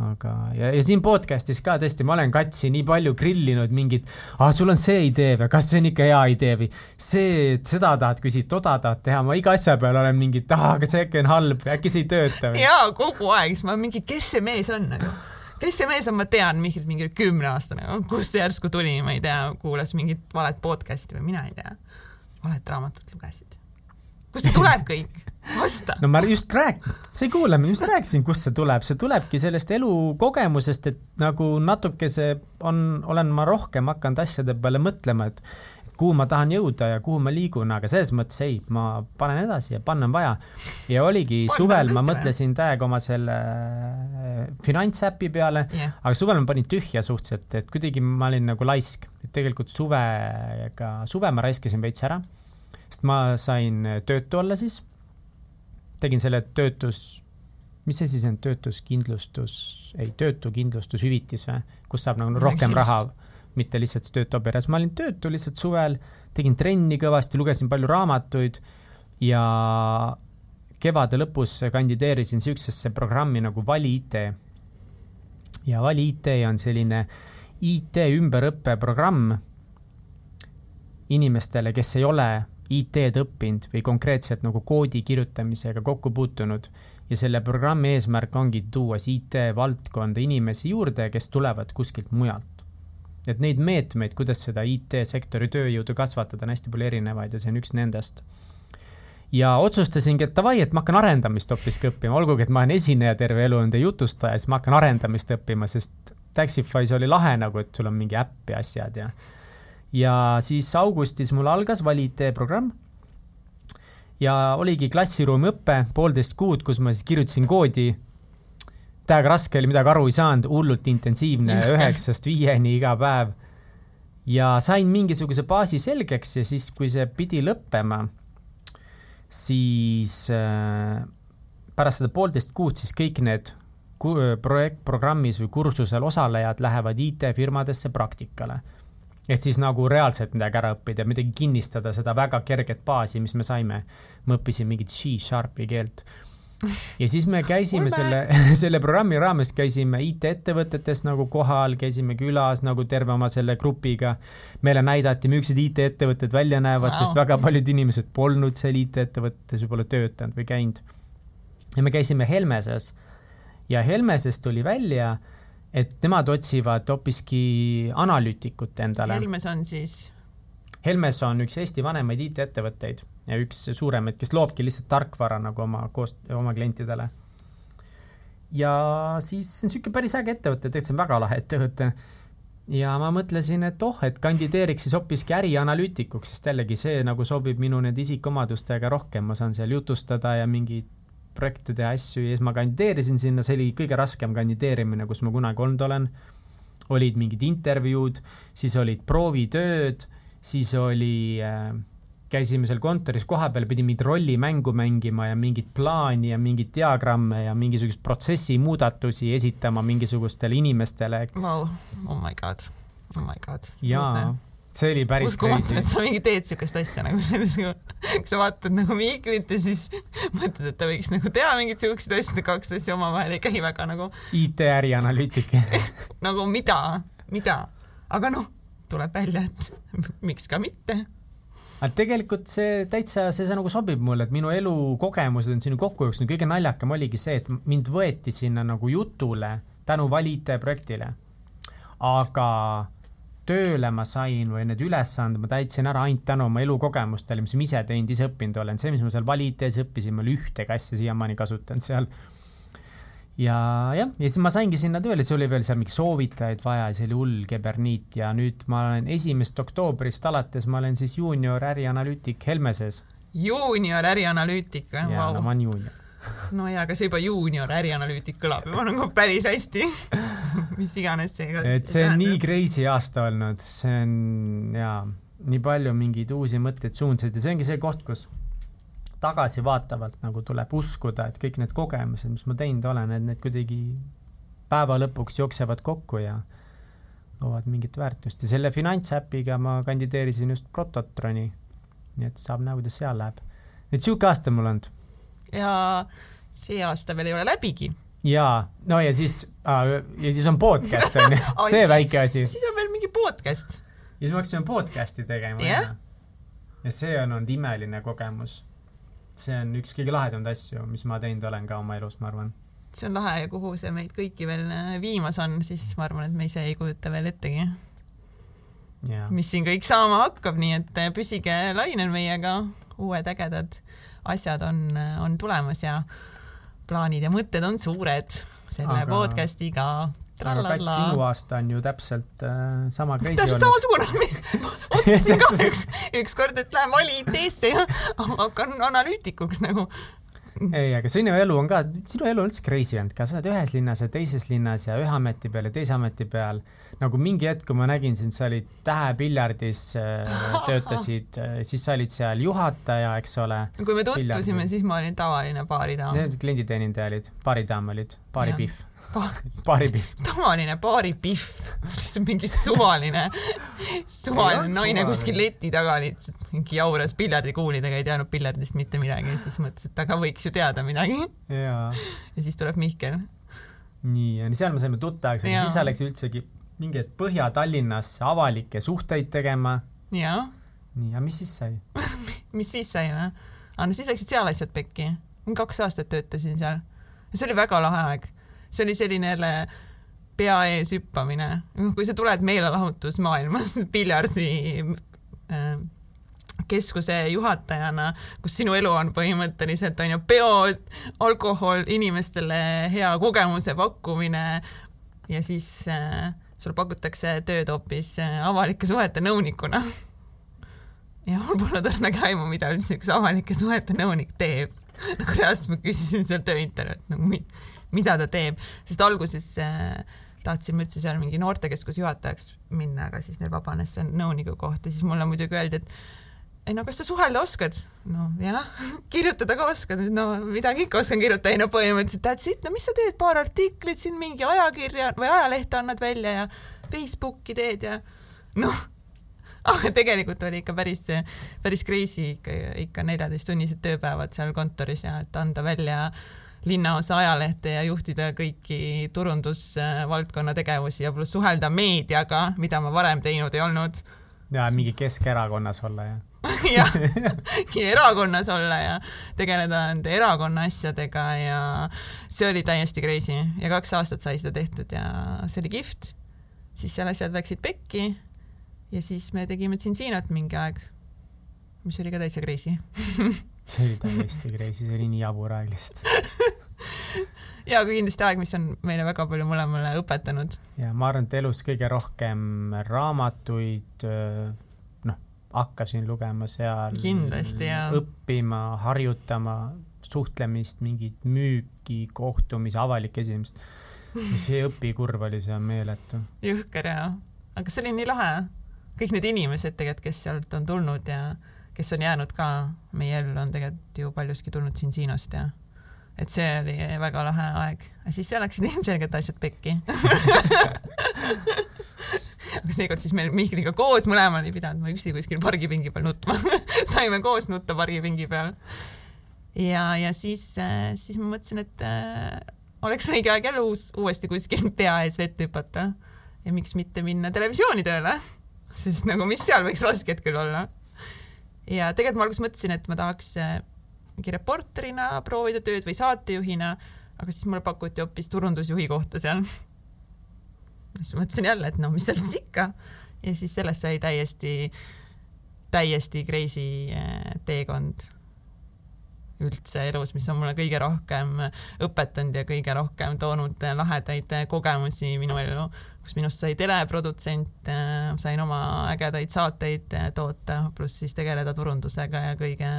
aga, ja, ja siin podcast'is ka tõesti, ma olen katsi nii palju grillinud mingit, aa, sul on see idee või kas see on ikka hea idee või see, seda tahad küsida, toda tahad teha, ma iga asja peale olen mingi, aa, aga see äkki on halb, äkki see ei tööta või? jaa, kogu aeg, siis ma mingi, kes see mees on nagu kes see mees on, ma tean, Mihkel mingi kümneaastane, kust see järsku tuli, ma ei tea, kuulas mingit valet podcast'i või mina ei tea. valet raamatut lugesid. kust see tuleb kõik? Vasta. no ma just rääk-, sa ei kuula, ma just rääkisin, kust see tuleb, see tulebki sellest elukogemusest, et nagu natukese on, olen ma rohkem hakanud asjade peale mõtlema, et kuhu ma tahan jõuda ja kuhu ma liigun, aga selles mõttes ei, ma panen edasi ja panna on vaja. ja oligi Pann suvel ma mõtlesin täiega oma selle äh, finantsäpi peale yeah., aga suvel ma panin tühja suhteliselt, et kuidagi ma olin nagu laisk, et tegelikult suvega, suve ma raiskasin veits ära, sest ma sain töötu olla siis tegin selle töötus, mis see siis on, töötuskindlustus, ei, töötukindlustushüvitis või, kus saab nagu rohkem raha, mitte lihtsalt töötu abielus, ma olin töötu lihtsalt suvel, tegin trenni kõvasti, lugesin palju raamatuid ja kevade lõpus kandideerisin niisugusesse programmi nagu Vali IT. ja Vali IT on selline IT ümberõppeprogramm inimestele, kes ei ole IT-d õppinud või konkreetselt nagu koodi kirjutamisega kokku puutunud ja selle programmi eesmärk ongi tuua siis IT-valdkonda inimesi juurde, kes tulevad kuskilt mujalt. et neid meetmeid, kuidas seda IT-sektori tööjõudu kasvatada, on hästi palju erinevaid ja see on üks nendest. ja otsustasingi, et davai, et ma hakkan arendamist hoopiski õppima, olgugi et ma olen esineja terve elu olnud ja jutustaja, siis ma hakkan arendamist õppima, sest Taxify's oli lahe nagu, et sul on mingi äpp ja asjad ja ja siis augustis mul algas valid programm. ja oligi klassiruumi õpe, poolteist kuud, kus ma siis kirjutasin koodi. täiega raske oli, midagi aru ei saanud, hullult intensiivne, üheksast viieni iga päev. ja sain mingisuguse baasi selgeks ja siis, kui see pidi lõppema, siis äh, pärast seda poolteist kuud siis kõik need projekt, programmis või kursusel osalejad lähevad IT-firmadesse praktikale et siis nagu reaalselt midagi ära õppida, midagi kinnistada, seda väga kerget baasi, mis me saime. ma õppisin mingit C-sharpi keelt ja siis me käisime selle, selle programmi raames käisime IT-ettevõtetes nagu kohal, käisime külas nagu terve oma selle grupiga. meile näidati, millised IT-ettevõtted välja näevad wow., sest väga paljud inimesed polnud seal IT-ettevõtetes võib-olla töötanud või käinud. ja me käisime Helmeses ja Helmeses tuli välja, et nemad otsivad hoopiski analüütikut endale. Helmes on siis? Helmes on üks Eesti vanemaid IT-ettevõtteid ja üks suuremaid, kes loobki lihtsalt tarkvara nagu oma koos, oma klientidele. ja siis see on niisugune päris äge ettevõte, tegelikult see on väga lahe ettevõte. ja ma mõtlesin, et oh, et kandideeriks siis hoopiski ärianalüütikuks, sest jällegi see nagu sobib minu nende isikuomadustega rohkem, ma saan seal jutustada ja mingeid projekte teha, asju ja siis ma kandideerisin sinna, see oli kõige raskem kandideerimine, kus ma kunagi olnud olen. olid mingid intervjuud, siis olid proovitööd siis oli äh, käisime seal kontoris kohapeal, pidi mingit rollimängu mängima ja mingit plaani ja mingeid diagramme ja mingisuguseid protsessi muudatusi esitama mingisugustele inimestele. Wow.. oh my god, oh my god. jaa, see oli päris crazy. et sa mingi teed siukest asja nagu selles, kui sa vaatad nagu Mihklit ja siis mõtled, et ta võiks nagu teha mingeid siukseid asju, kaks asja omavahel ei käi väga nagu. IT-ärianalüütik nagu mida, mida, aga noh tuleb välja, et miks ka mitte. aga tegelikult see täitsa, see, see nagu sobib mulle, et minu elukogemused on sinna kokku jooksnud, kõige naljakam oligi see, et mind võeti sinna nagu jutule tänu Valite projektile. aga tööle ma sain või need ülesanded ma täitsin ära ainult tänu oma elukogemustele, mis ma ise teinud, ise õppinud olen. see, mis ma seal Valitees õppisin, ma ei ole ühtegi asja siiamaani kasutanud seal ja jah, ja siis ma saingi sinna tööle, siis oli veel seal mingi soovitajaid vaja, see oli hull keberniit ja nüüd ma olen esimesest oktoobrist alates, ma olen siis juunior ärianalüütik Helmeses. juunior ärianalüütik wow., no ma olen juunior no jaa, aga see juba juunior ärianalüütik kõlab juba nagu päris hästi mis iganes see ka et see on nii crazy aasta olnud, see on jaa, nii palju mingeid uusi mõtteid, suundasid ja see ongi see koht, kus tagasivaatavalt nagu tuleb uskuda, et kõik need kogemused, mis ma teinud olen, et need kuidagi päeva lõpuks jooksevad kokku ja loovad mingit väärtust ja selle finantsäpiga ma kandideerisin just Prototroni. nii et saab näha, kuidas seal läheb. et sihuke aasta mul olnud. Ja see aasta veel ei ole läbigi. jaa, no ja siis äh,, ja siis on podcast on ju see väike asi. siis on veel mingi podcast. ja siis me hakkasime podcast'i tegema yeah.. ja see on olnud imeline kogemus see on üks kõige lahedamaid asju, mis ma teinud olen ka oma elus, ma arvan. see on lahe ja kuhu see meid kõiki veel äh, viimas on, siis ma arvan, et me ise ei kujuta veel ettegi yeah.. mis siin kõik saama hakkab, nii et äh, püsige lainel meiega, uued ägedad asjad on, on tulemas ja plaanid ja mõtted on suured selle Aga... podcast'iga. aga Kats, sinu aasta on ju täpselt äh, sama crazy täpselt samasugune otsustasin ka üks, ükskord, et lähen vali IT-sse ja hakkan analüütikuks nagu ei, aga sinu elu on ka, sinu elu on üldse crazy olnud ka, sa oled ühes linnas ja teises linnas ja ühe ameti peal ja teise ameti peal. nagu mingi hetk, kui ma nägin sind, sa olid Tähepiljardis äh,, töötasid äh,, siis sa olid seal juhataja, eks ole. kui me tutvusime, siis ma olin tavaline baaridaam. klienditeenindaja olid, baaridaam olid, baaripihv baaripihv. tavaline baaripihv, mingi suvaline, suvaline naine kuskil leti taga lihtsalt mingi jauras piljardikuulidega, ei teadnud piljardist mitte midagi, siis mõtles, et aga võiks ju teada midagi. ja siis tuleb Mihkel. nii, ja seal me saime tuttavaks, aga siis sa läksid üldsegi mingi hetk Põhja-Tallinnasse avalikke suhteid tegema. jaa. nii, aga mis siis sai mis siis sai või? aa, no siis läksid seal asjad pekki. kaks aastat töötasin seal. See oli väga lahe aeg see oli selline jälle pea ees hüppamine, kui sa tuled meelelahutusmaailmast piljardi äh, keskuse juhatajana, kus sinu elu on põhimõtteliselt on ju peod, alkohol, inimestele hea kogemuse pakkumine ja siis äh, sulle pakutakse tööd hoopis äh, avalike suhete nõunikuna. Ja mul polnud õrnagi aimu, mida üldse üks avalike suhete nõunik teeb. nagu reaalselt ma küsisin seal tööintervjuult nagu mida ta teeb, sest alguses äh, tahtsime üldse seal mingi noortekeskuse juhatajaks minna, aga siis neil vabanes see nõuniku koht ja siis mulle muidugi öeldi, et ei no kas sa suhelda oskad? no jah, kirjutada ka oskad, no midagi ikka oskan kirjutada, ei no põhimõtteliselt that's it, no mis sa teed, paar artiklit siin mingi ajakirja või ajalehte annad välja ja Facebooki teed ja noh, aga tegelikult oli ikka päris, päris crazy ikka, ikka neljateisttunnised tööpäevad seal kontoris ja et anda välja linnaosa ajalehte ja juhtida kõiki turundusvaldkonna tegevusi ja pluss suhelda meediaga, mida ma varem teinud ei olnud. ja mingi Keskerakonnas olla ja jah, erakonnas olla ja tegeleda nende erakonna asjadega ja see oli täiesti crazy ja kaks aastat sai seda tehtud ja see oli kihvt. siis seal asjad läksid pekki ja siis me tegime Tsinsinat mingi aeg, mis oli ka täitsa crazy see oli täiesti crazy, see oli nii jabur aeg lihtsalt ja aga kindlasti aeg, mis on meile väga palju mõlemale õpetanud. ja ma arvan, et elus kõige rohkem raamatuid, noh, hakkasin lugema seal. kindlasti, jaa. õppima, harjutama, suhtlemist, mingit müüki, kohtumisi, avalikke esinemist. see õpikurv oli seal meeletu. jõhker jaa, aga see oli nii lahe. Kõik need inimesed tegelikult, kes sealt on tulnud ja kes on jäänud ka meie ellu, on tegelikult ju paljuski tulnud siin Siinost ja et see oli väga lahe aeg. siis seal läksid ilmselgelt asjad pekki aga seekord siis meil Mihkliga koos mõlemal ei pidanud ma üksi kuskil pargipingi peal nutma saime koos nutta pargipingi peal. ja, ja siis, siis ma mõtlesin, et äh, oleks õige aeg jälle uus, uuesti kuskil pea ees vette hüpata ja miks mitte minna televisiooni tööle, sest nagu mis seal võiks rasket küll olla. Ja tegelikult ma alguses mõtlesin, et ma tahaks äh, mingi reporterina proovida tööd või saatejuhina, aga siis mulle pakuti hoopis turundusjuhi kohta seal. siis mõtlesin jälle, et no mis seal siis ikka. Ja siis sellest sai täiesti, täiesti crazy äh, teekond üldse elus, mis on mulle kõige rohkem õpetanud ja kõige rohkem toonud lahedaid kogemusi minu ellu kus minust sai teleprodutsent, äh, sain oma ägedaid saateid äh, toota, pluss siis tegeleda turundusega ja kõige,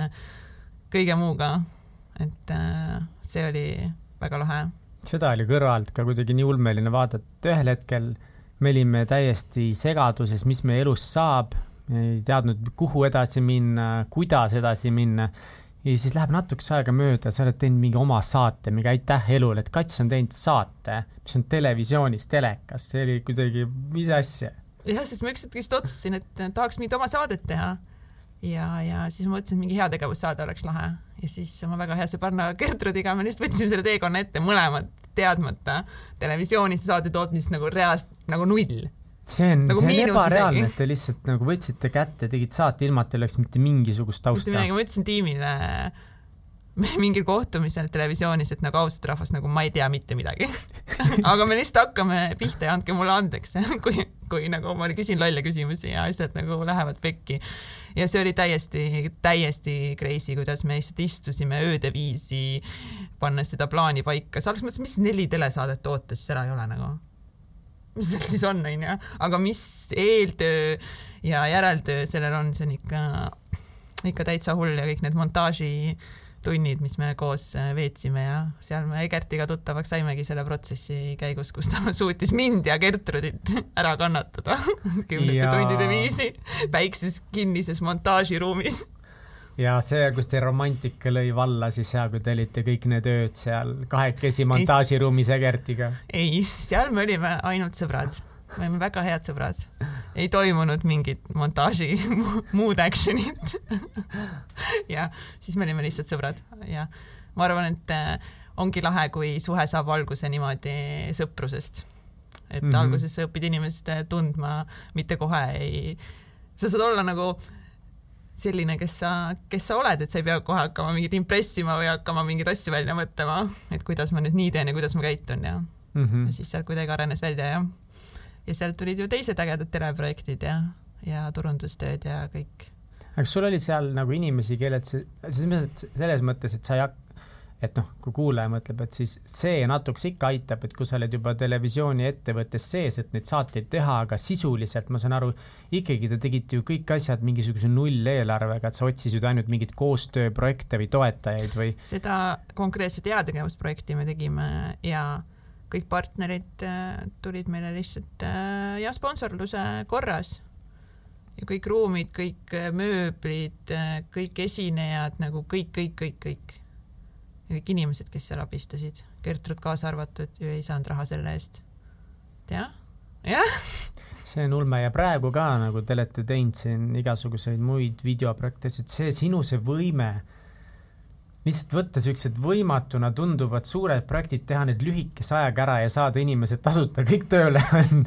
kõige muuga. et äh, see oli väga lahe. seda oli kõrvalt ka kuidagi nii ulmeline vaadata, ühel hetkel me olime täiesti segaduses, mis meie elus saab, ei teadnud, kuhu edasi minna, kuidas edasi minna ja siis läheb natukese aega mööda, sa oled teinud mingi oma saate, mingi aitäh elule, et Kats on teinud saate, mis on televisioonis, telekas, see oli kuidagi, mis asja? jah, sest ma üks hetk just otsustasin, et tahaks mingit oma saadet teha. ja, ja siis ma mõtlesin, et mingi heategevussaade oleks lahe ja siis oma väga hea sõbranna Gertrudiga me lihtsalt võtsime selle teekonna ette mõlemad teadmata televisioonis saate tootmisest nagu reaalselt nagu null see on nagu, see on ebareaalne, et te lihtsalt nagu võtsite kätte, tegite saate ilma, et teil oleks mitte mingisugust tausta. ma ütlesin tiimile mingil kohtumisel televisioonis, et nagu ausalt rahvas, nagu ma ei tea mitte midagi aga me lihtsalt hakkame pihta ja andke mulle andeks, kui, kui nagu ma küsin lolle küsimusi ja asjad nagu lähevad pekki. ja see oli täiesti, täiesti crazy, kuidas me lihtsalt istusime ööde viisi, pannes seda plaani paika, sa alguses mõtlesid, mis neli telesaadet toota, siis ära ei ole nagu mis seal siis on, onju, aga mis eeltöö ja järeltöö sellel on, see on ikka, ikka täitsa hull ja kõik need montaažitunnid, mis me koos äh, veetsime ja seal me Egertiga tuttavaks saimegi selle protsessi käigus, kus ta suutis mind ja Gertrudit ära kannatada kümnete ja... tundide viisi väikses kinnises montaažiruumis ja see, kus teie romantika lõi valla siis ja kui te olite kõik need ööd seal kahekesi montaažiruumis Egertiga? ei, seal me olime ainult sõbrad, me olime väga head sõbrad. ei toimunud mingit montaaži muud action'it ja siis me olime lihtsalt sõbrad ja ma arvan, et äh, ongi lahe, kui suhe saab alguse niimoodi sõprusest. et mm -hmm. alguses sa õpid inimest tundma, mitte kohe ei, sa saad olla nagu selline, kes sa, kes sa oled, et sa ei pea kohe hakkama mingit impressima või hakkama mingeid asju välja mõtlema, et kuidas ma nüüd nii teen ja kuidas ma käitun ja mm, -hmm. ja siis sealt kuidagi arenes välja ja, ja sealt tulid ju teised ägedad teleprojektid ja, ja turundustööd ja kõik. aga kas sul oli seal nagu inimesi, kellelt sa, selles mõttes, et sa ei hakka et noh, kui kuulaja mõtleb, et siis see natukese ikka aitab, et kui sa oled juba televisiooniettevõttes sees, et neid saateid teha, aga sisuliselt ma saan aru, ikkagi te tegite ju kõik asjad mingisuguse nulleelarvega, et sa otsisid ainult mingeid koostööprojekte või toetajaid või? seda konkreetset heategevusprojekti me tegime ja kõik partnerid äh, tulid meile lihtsalt äh, ja sponsorluse korras ja kõik ruumid, kõik äh, mööblid, kõik esinejad nagu kõik, kõik, kõik, kõik kõik inimesed, kes seal abistasid, Gertrud kaasa arvatud, ju ei saanud raha selle eest. jah, jah. see on ulme ja praegu ka nagu te olete teinud siin igasuguseid muid videoprojekte, see sinu see võime lihtsalt võtta siuksed võimatuna tunduvad suured projektid, teha need lühikese ajaga ära ja saada inimesed tasuta kõik tööle on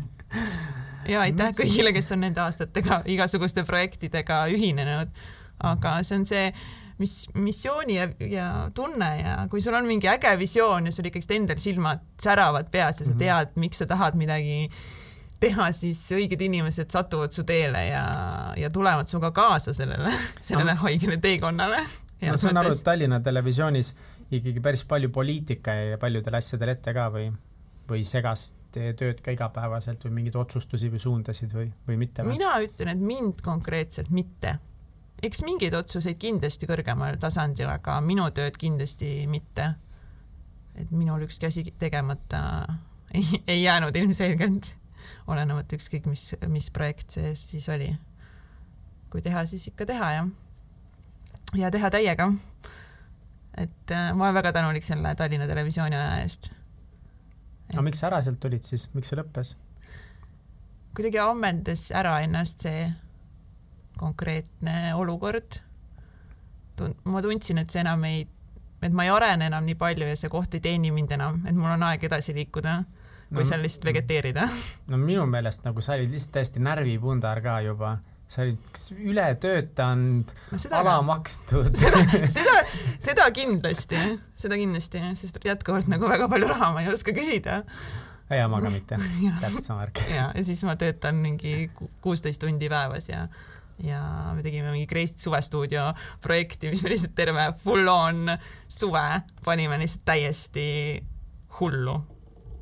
ja aitäh kõigile, kes on nende aastatega igasuguste projektidega ühinenud. aga see on see mis missiooni ja, ja tunne ja kui sul on mingi äge visioon ja sul ikkagi endal silmad säravad peas ja sa mhm. tead, miks sa tahad midagi teha, siis õiged inimesed satuvad su teele ja, ja tulevad sinuga kaasa sellele, sellele no. haigele teekonnale. ma saan aru, et Tallinna Televisioonis ikkagi päris palju poliitika ja paljudel asjadel ette ka või, või segast tööd ka igapäevaselt või mingeid otsustusi või suundasid või, või mitte? mina ütlen, et mind konkreetselt mitte. Eks mingeid otsuseid kindlasti kõrgemal tasandil, aga minu tööd kindlasti mitte. et minul ükski asi tegemata ei, ei jäänud ilmselgelt olenemata ükskõik mis, mis projekt see siis oli. kui teha, siis ikka teha jah. ja teha täiega. et äh, ma olen väga tänulik selle Tallinna Televisiooni aja eest. aga miks sa ära sealt tulid siis, miks see lõppes? kuidagi ammendas ära ennast see konkreetne olukord. ma tundsin, et see enam ei, et ma ei arene enam nii palju ja see koht ei teeni mind enam, et mul on aeg edasi liikuda või no, seal lihtsalt vegeteerida? no minu meelest nagu sa olid lihtsalt täiesti närvipundar ka juba sa olid ületöötanud no, alamakstud seda, seda, seda kindlasti, seda kindlasti, sest jätkuvalt nagu väga palju raha ma ei oska küsida. ja ma ka mitte, täpselt sama värk. ja, ja siis ma töötan mingi kuusteist tundi päevas ja ja me tegime mingi Kreist suvestuudio projekti, mis me lihtsalt terve full on suve panime lihtsalt täiesti hullu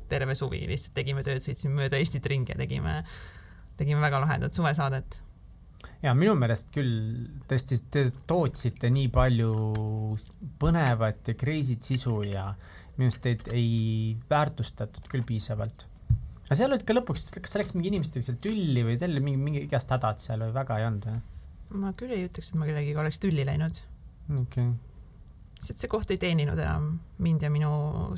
terve suvi lihtsalt tegime tööd, sõitsime mööda Eestit ringi ja tegime, tegime väga lahedat suvesaadet. ja minu meelest küll tõesti te tootsite nii palju põnevat ja crazy't sisu ja minu arust teid ei väärtustatud küll piisavalt. Aga seal olid ka lõpuks, kas sa läksid mingi inimestega seal tülli või teil oli mingi, mingi igast hädad seal või väga ei olnud või? ma küll ei ütleks, et ma kellegiga oleks tülli läinud. okei okay. sest see koht ei teeninud enam mind ja minu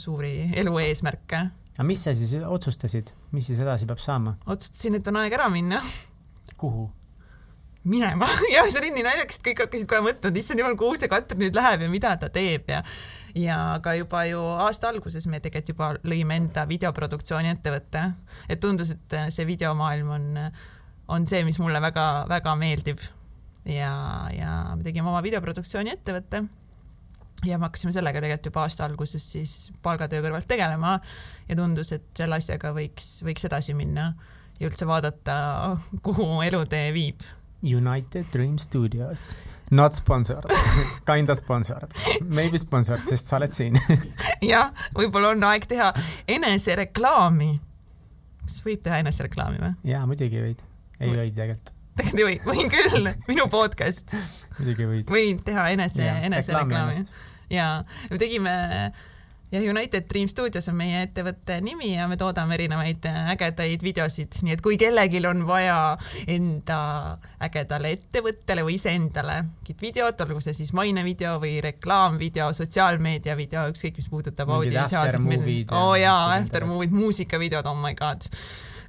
suuri elu eesmärke aga mis sa siis otsustasid, mis siis edasi peab saama? otsustasin, et on aeg ära minna. kuhu? minema ja see oli nii naljakas, et kõik hakkasid kohe mõtlema, et issand jumal, kuhu see Katrin nüüd läheb ja mida ta teeb ja ja ka juba ju aasta alguses me tegelikult juba lõime enda videoproduktsiooni ettevõtte, et tundus, et see videomaailm on, on see, mis mulle väga-väga meeldib. ja, ja me tegime oma videoproduktsiooni ettevõtte ja me hakkasime sellega tegelikult juba aasta alguses siis palgatöö kõrvalt tegelema ja tundus, et selle asjaga võiks, võiks edasi minna ja üldse vaadata, kuhu elutee viib. United Dream Studios, not sponsored kinda sponsored, maybe sponsored, sest sa oled siin jah, võib-olla on aeg teha enesereklaami. kas võib teha enesereklaami või? jaa, muidugi võid. ei või tegelikult tegelikult ei või, võin küll, minu podcast. muidugi võid. võin teha enese, enesereklaami. ja me tegime ja United Dream Studios on meie ettevõtte nimi ja me toodame erinevaid ägedaid videosid, nii et kui kellelgi on vaja enda ägedale ettevõttele või iseendale mingit videot, olgu see siis mainevideo või reklaamvideo, sotsiaalmeedia video, ükskõik mis puudutab audiovisuaalset oo oh jaa, after movie'd, muusikavideod, oh my god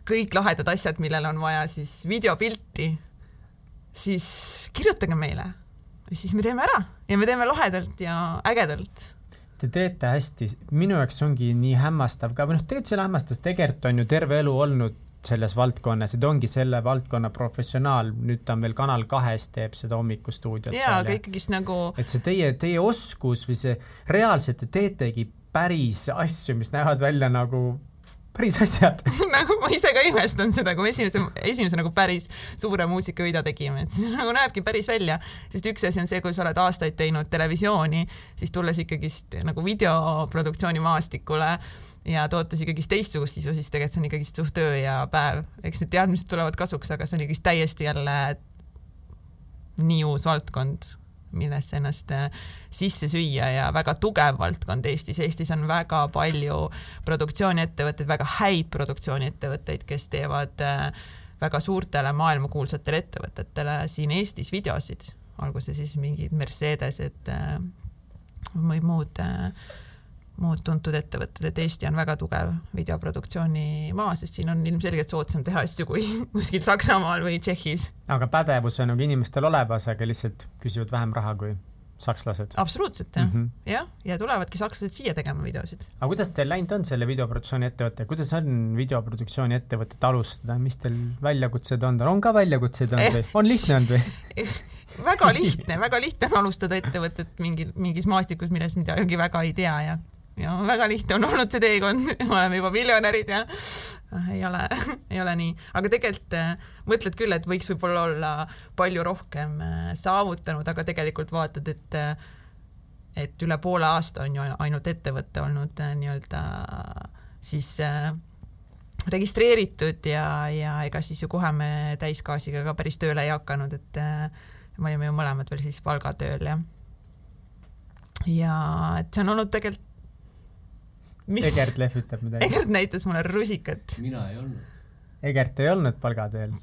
kõik lahedad asjad, millel on vaja siis videopilti, siis kirjutage meile. siis me teeme ära ja me teeme lahedalt ja ägedalt. Te teete hästi, minu jaoks ongi nii hämmastav ka, või noh, tegelikult see ei ole hämmastav, tegelikult on ju terve elu olnud selles valdkonnas ja ta ongi selle valdkonna professionaal, nüüd ta on veel Kanal kahes teeb seda hommikustuudiot. jaa, aga ikkagist nagu. et see teie, teie oskus või see reaalselt te teetegi päris asju, mis näevad välja nagu päris asjad. Nagu ma ise ka imestan seda, kui me esimese, esimese nagu päris suure muusikavideo tegime, et see nagu näebki päris välja, sest üks asi on see, kui sa oled aastaid teinud televisiooni, siis tulles ikkagist nagu videoproduktsiooni maastikule ja tootes ikkagist teistsugust sisu, siis tegelikult see on ikkagist suht öö ja päev. eks need teadmised tulevad kasuks, aga see on ikkagist täiesti jälle nii uus valdkond millesse ennast äh, sisse süüa ja väga tugev valdkond Eestis. Eestis on väga palju produktsiooniettevõtteid, väga häid produktsiooniettevõtteid, kes teevad äh, väga suurtele maailmakuulsatele ettevõtetele siin Eestis videosid, olgu see siis mingid Mercedesed äh, või muud muud tuntud ettevõtted, et Eesti on väga tugev videoproduktsiooni maa, sest siin on ilmselgelt soodsam teha asju kui kuskil Saksamaal või Tšehhis. aga pädevus on nagu inimestel olemas, aga lihtsalt küsivad vähem raha kui sakslased. absoluutselt jah mm -hmm., jah, ja tulevadki sakslased siia tegema videosid. aga kuidas teil läinud on selle videoproduktsiooni ettevõtte, kuidas on videoproduktsiooni ettevõtet alustada, mis teil väljakutsed on, on ka väljakutseid olnud või, on lihtne olnud või väga lihtne, väga lihtne on alustada ettevõtet mingil, mingis maastikus, millest midagi väga ei tea ja ja väga lihtne on olnud see teekond, me oleme juba miljonärid ja äh, ei ole, ei ole nii, aga tegelikult äh, mõtled küll, et võiks võib-olla olla palju rohkem äh, saavutanud, aga tegelikult vaatad, et et üle poole aasta on ju ainult ettevõte olnud nii-öelda siis registreeritud ja, ja ega siis ju kohe me täisgaasiga ka päris tööle ei hakanud, et me olime ju mõlemad veel siis palgatööl ja ja et see on olnud tegelikult? Egert lehvitab midagi. Egert näitas mulle rusikat. mina ei olnud. Egert ei olnud palgateel.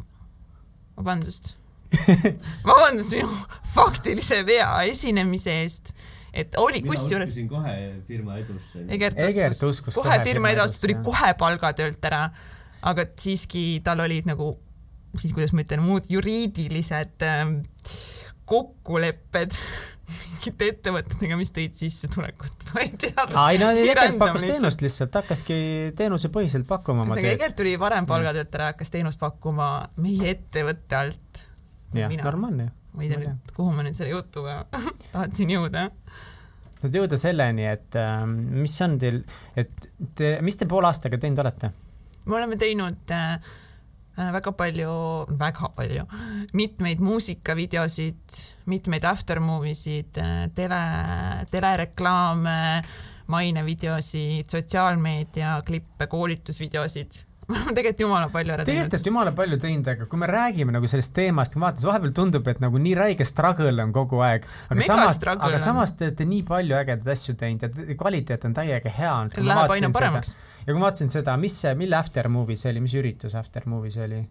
vabandust vabandust minu faktilise vea esinemise eest et oli kusjuures. mina uskusin kohe firma edusse. Egert, Egert uskus kohe firma edusse, tuli kohe palgatöölt ära, aga siiski tal olid nagu siis, kuidas ma ütlen, muud juriidilised ähm, kokkulepped mingite ettevõtetega, mis tõid sissetulekut, ma ei tea. ei no Egert pakkus teenust lihtsalt, hakkaski teenusepõhiselt pakkuma oma tööd. Egert tuli varem palgatöölt ära, hakkas teenust pakkuma meie ettevõtte alt. jah, normaalne ju. ma ei tea nüüd, kuhu ma nüüd selle jutuga tahtsin jõuda tahad jõuda selleni, et äh, mis on teil, et te, mis te poole aastaga teinud olete? me oleme teinud Äh, väga palju, väga palju, mitmeid muusikavideosid, mitmeid aftermovie sid, äh, tele, telereklaame, mainevideosid, sotsiaalmeedia klippe, koolitusvideosid me oleme tegelikult jumala palju ära teinud. tegelikult jumala palju teinud, aga kui me räägime nagu sellest teemast, vaata, siis vahepeal tundub, et nagu nii räige struggle on kogu aeg. aga samas, aga samas te olete nii palju ägedaid asju teinud ja kvaliteet on täiega hea olnud. Läheb aina paremaks. ja kui ma vaatasin seda, mis see, mille after movie see oli, mis üritus after movie see oli?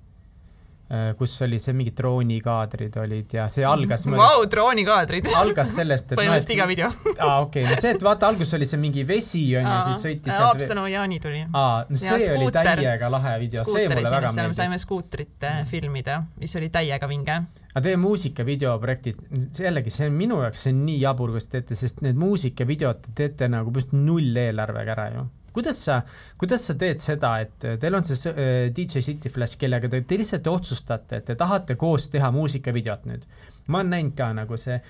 Äh, kus oli see mingid droonikaadrid olid ja see algas Vau wow,, droonikaadrid! algas sellest, et põhimõtteliselt iga video aa okei okay., no see, et vaata, alguses oli see mingi vesi onju, siis sõitis sealt Haapsalu Jaani tuli. aa, no see ja, oli skuuter, täiega lahe video, see mulle väga meeldis. saime skuutrit äh, filmida, mis oli täiega vinge. aga teie muusikavideoprojektid, jällegi see on minu jaoks, see on nii jabur, kuidas te teete, sest need muusikavideod te teete nagu põhimõtteliselt null eelarvega ära ju kuidas sa, kuidas sa teed seda, et teil on see äh, DJ City Flash, kellega te, te lihtsalt otsustate, et te tahate koos teha muusikavideot nüüd. ma olen näinud ka nagu see,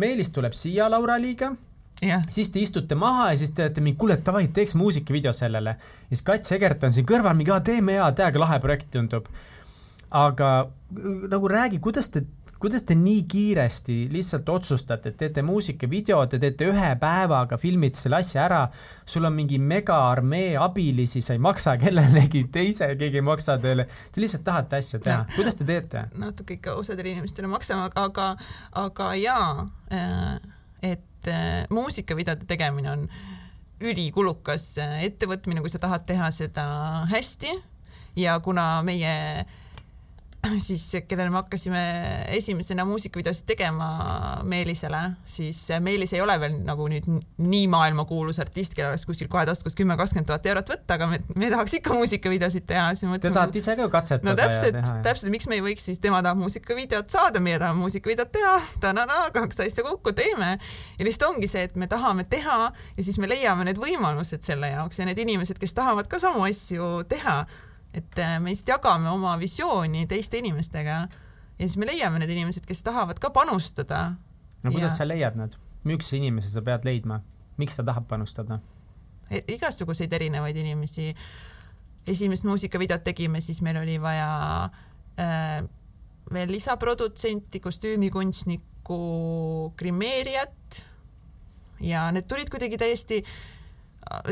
Meelis tuleb siia Laura Liiga Yeah. siis te istute maha ja siis te olete mingi, kuule, davai, teeks muusikavideo sellele. ja siis Kats Egert on siin kõrval mingi, teeme hea, täiega lahe projekt tundub. aga nagu räägi, kuidas te kuidas te nii kiiresti lihtsalt otsustate, et teete muusikavideo, te teete ühe päevaga, filmite selle asja ära, sul on mingi megaarmee abilisi, sa ei maksa kellelegi teise, keegi ei maksa teile, te lihtsalt tahate asja teha, kuidas te teete? natuke ikka osadele inimestele maksame, aga, aga jaa, äh, et äh, muusikavideode tegemine on ülikulukas äh, ettevõtmine, kui sa tahad teha seda hästi. Ja kuna meie siis kellele me hakkasime esimesena muusikavideosid tegema Meelisele, siis Meelis ei ole veel nagu nüüd nii maailmakuulus artist, kellel oleks kuskil kohe taskus kümme, kakskümmend tuhat eurot võtta, aga me, me tahaks ikka muusikavideosid teha. Te tahate ise ka katsetada no, täpselt, ja teha. täpselt, miks me ei võiks siis, tema tahab muusikavideot saada, meie tahame muusikavideot teha, ta-na-na, kaks asja kokku teeme. ja lihtsalt ongi see, et me tahame teha ja siis me leiame need võimalused selle jaoks ja need inimesed, kes tahavad ka samu asju teha et äh, me lihtsalt jagame oma visiooni teiste inimestega ja siis me leiame need inimesed, kes tahavad ka panustada. no kuidas ja... sa leiad nad, millise inimese sa pead leidma, miks ta tahab panustada e? igasuguseid erinevaid inimesi. esimest muusikavideot tegime, siis meil oli vaja äh, veel lisaprodutsenti, kostüümikunstnikku, grimeerijat ja need tulid kuidagi täiesti äh,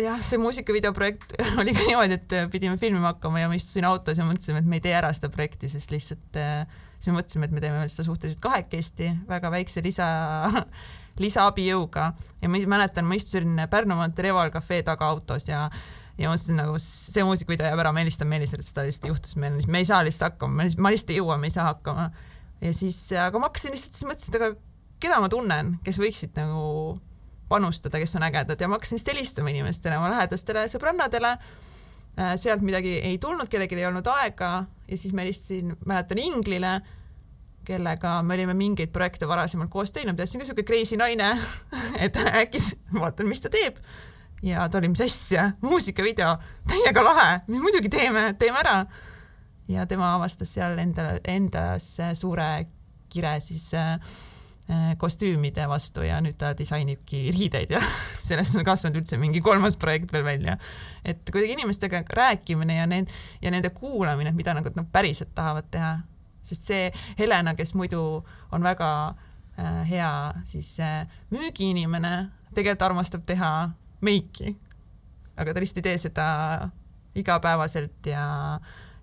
jah, see muusikavideo projekt oli ka niimoodi, et pidime filmima hakkama ja ma istusin autos ja mõtlesime, et me ei tee ära seda projekti, sest lihtsalt siis me mõtlesime, et me teeme seda suhteliselt kahekesti, väga väikse lisa, lisaabijõuga ja ma mäletan, ma istusin Pärnu maantee Reval Cafe taga autos ja ja mõtlesin nagu see muusikavideo jääb ära, ma helistan Meelisele, et seda lihtsalt juhtus, meil, me ei saa lihtsalt hakkama, ma lihtsalt ei jõua, me ei saa hakkama. ja siis, aga ma hakkasin lihtsalt, siis mõtlesin, et aga keda ma tunnen, kes võiksid nagu panustada, kes on ägedad ja ma hakkasin siis helistama inimestele, oma lähedastele sõbrannadele. Äh, sealt midagi ei tulnud, kellelgi ei olnud aega ja siis ma helistasin, mäletan Inglile kellega me olime mingeid projekte varasemalt koos teinud, ta on niisugune crazy naine et äkki vaatan, mis ta teeb. ja ta oli, mis asja, muusikavideo, täiega lahe, muidugi teeme, teeme ära. ja tema avastas seal enda, endas suure kire siis äh, kostüümide vastu ja nüüd ta disainibki riideid ja sellest on kasvanud üldse mingi kolmas projekt veel välja. et kuidagi inimestega rääkimine ja need ja nende kuulamine, mida nad nagu päriselt tahavad teha sest see Helena, kes muidu on väga äh, hea siis äh, müügiinimene, tegelikult armastab teha meiki. aga ta lihtsalt ei tee seda igapäevaselt ja,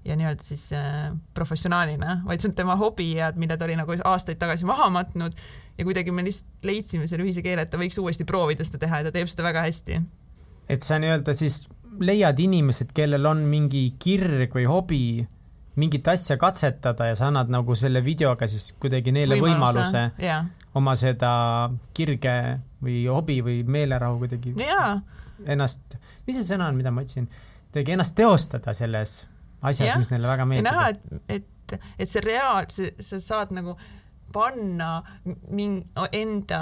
ja nii-öelda siis äh, professionaalina, vaid see on tema hobi ja mille ta oli nagu aastaid tagasi maha matnud ja kuidagi me lihtsalt leidsime selle ühise keele, et ta võiks uuesti proovida seda teha ja ta teeb seda väga hästi. et sa nii-öelda siis leiad inimesed, kellel on mingi kirg või hobi mingit asja katsetada ja sa annad nagu selle videoga siis kuidagi neile võimaluse, võimaluse yeah. oma seda kirge või hobi või meelerahu kuidagi yeah. ennast, mis see sõna on, mida ma otsin, kuidagi ennast teostada selles asjas mis neile väga meeldib. näha, et, et, et see reaal-, sa saad nagu panna mingi enda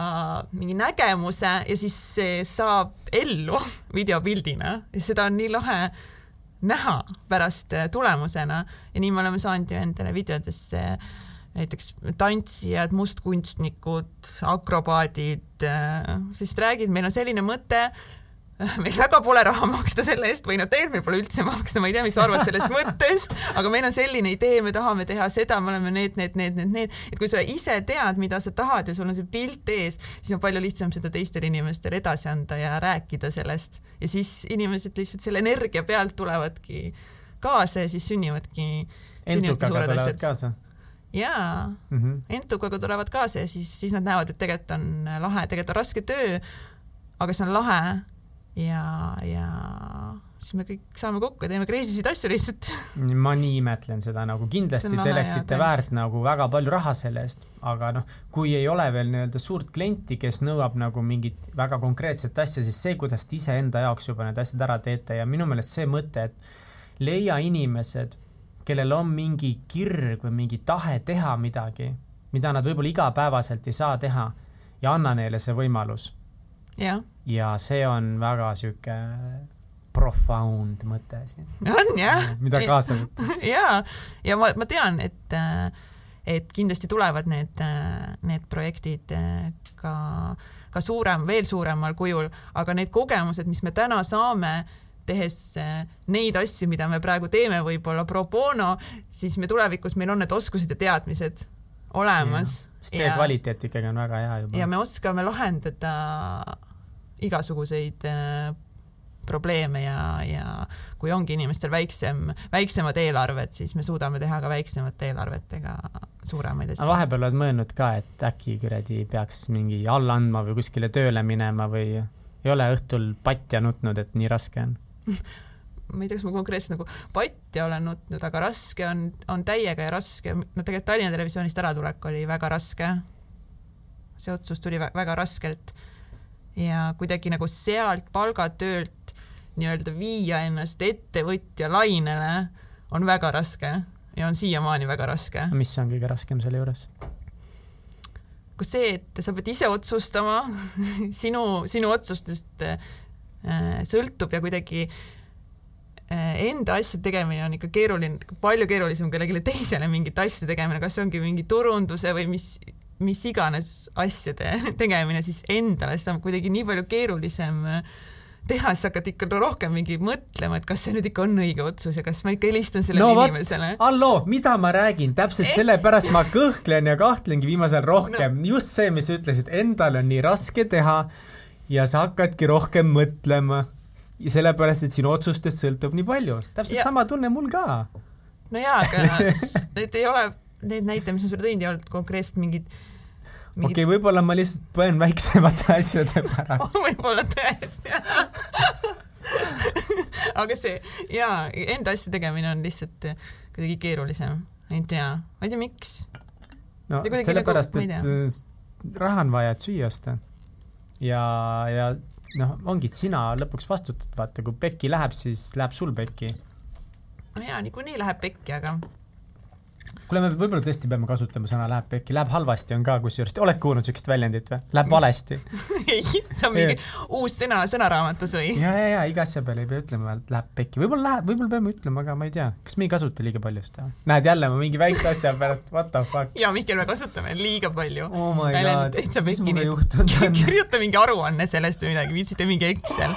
mingi nägemuse ja siis see saab ellu videopildina. Ja seda on nii lahe näha pärast äh, tulemusena. Ja nii me oleme saanud ju endale videodesse näiteks tantsijad, mustkunstnikud, akrobaadid, äh, sest räägid, meil on selline mõte, meil väga pole raha maksta selle eest või no tegelikult meil pole üldse maksta, ma ei tea, mis sa arvad sellest mõttest, aga meil on selline idee, me tahame teha seda, me oleme need, need, need, need, need, et kui sa ise tead, mida sa tahad ja sul on see pilt ees, siis on palju lihtsam seda teistele inimestele edasi anda ja rääkida sellest ja siis inimesed lihtsalt selle energia pealt tulevadki kaasa ja siis sünnivadki. entukaga tulevad kaasa jaa mm -hmm., entukaga tulevad kaasa ja siis, siis nad näevad, et tegelikult on lahe, tegelikult on raske töö, aga see on lahe ja, ja siis me kõik saame kokku ja teeme crazy sid asju lihtsalt. ma nii imetlen seda nagu, kindlasti te oleksite väärt nagu väga palju raha selle eest, aga noh, kui ei ole veel nii-öelda suurt klienti, kes nõuab nagu mingit väga konkreetset asja, siis see, kuidas te iseenda jaoks juba need asjad ära teete ja minu meelest see mõte, et leia inimesed, kellel on mingi kirg või mingi tahe teha midagi, mida nad võib-olla igapäevaselt ei saa teha ja anna neile see võimalus ja see on väga sihuke profound mõte siin. on jah. mida kaasa võtta. ja, ja ma, ma tean, et, et kindlasti tulevad need, need projektid ka, ka suurem, veel suuremal kujul, aga need kogemused, mis me täna saame, tehes neid asju, mida me praegu teeme, võib-olla pro bono, siis me tulevikus, meil on need oskused ja teadmised olemas. sest teie kvaliteet ikkagi on väga hea juba. ja me oskame lahendada igasuguseid äh, probleeme ja, ja kui ongi inimestel väiksem, väiksemad eelarved, siis me suudame teha ka väiksemate eelarvetega suuremaid asju. vahepeal oled mõelnud ka, et äkki kuradi peaks mingi alla andma või kuskile tööle minema või ei ole õhtul patja nutnud, et nii raske on ma ei tea, kas ma konkreetselt nagu patja olen nutnud, aga raske on, on täiega ja raske, no tegelikult Tallinna Televisioonist äratulek oli väga raske. see otsus tuli väga raskelt ja kuidagi nagu sealt palgatöölt nii-öelda viia ennast ettevõtja lainele on väga raske ja on siiamaani väga raske. mis on kõige raskem selle juures? kas see, et sa pead ise otsustama sinu, sinu otsustest äh, sõltub ja kuidagi äh, enda asja tegemine on ikka keeruline, palju keerulisem kellelegi teisele mingit asja tegemine, kas see ongi mingi turunduse või mis mis iganes asjade tegemine siis endale, seda on kuidagi nii palju keerulisem äh, teha, siis hakkad ikka rohkem mingi mõtlema, et kas see nüüd ikka on õige otsus ja kas ma ikka helistan sellele no, inimesele. halloo, mida ma räägin, täpselt et... sellepärast ma kõhklen ja kahtlengi viimasel rohkem no., just see, mis sa ütlesid, endal on nii raske teha ja sa hakkadki rohkem mõtlema ja sellepärast, et sinu otsustest sõltub nii palju. täpselt ja... sama tunne mul ka. no jaa, aga need ei ole, need näited, mis ma sulle tõin, ei olnud konkreetselt mingid... okei okay,, võib-olla ma lihtsalt põen väiksemate asjade pärast võib-olla tõesti aga see jaa, enda asja tegemine on lihtsalt kuidagi keerulisem, ei tea, ma ei tea, miks. no sellepärast nagu,, et raha on vaja, et süüa osta. ja, ja noh, ongi, sina lõpuks vastutad, vaata, kui pekki läheb, siis läheb sul pekki. no jaa, niikuinii läheb pekki, aga kuule, me võib-olla tõesti peame kasutama sõna läheb pekki, läheb halvasti on ka kusjuures, oled kuulnud siukest väljendit või? Läheb valesti. ei, see on mingi uus sõna sõnaraamatus või? ja, ja, ja iga asja peale ei pea ütlema, et läheb pekki, võib-olla läheb, võib-olla peame ütlema, aga ma ei tea, kas me ei kasuta liiga palju seda? näed jälle, ma mingi väikse asja pärast, what the fuck. ja Mihkel, me kasutame liiga palju. oh my god, mis mulle juhtunud on? kirjuta mingi aruanne sellest või midagi, viitsite mingi Excel.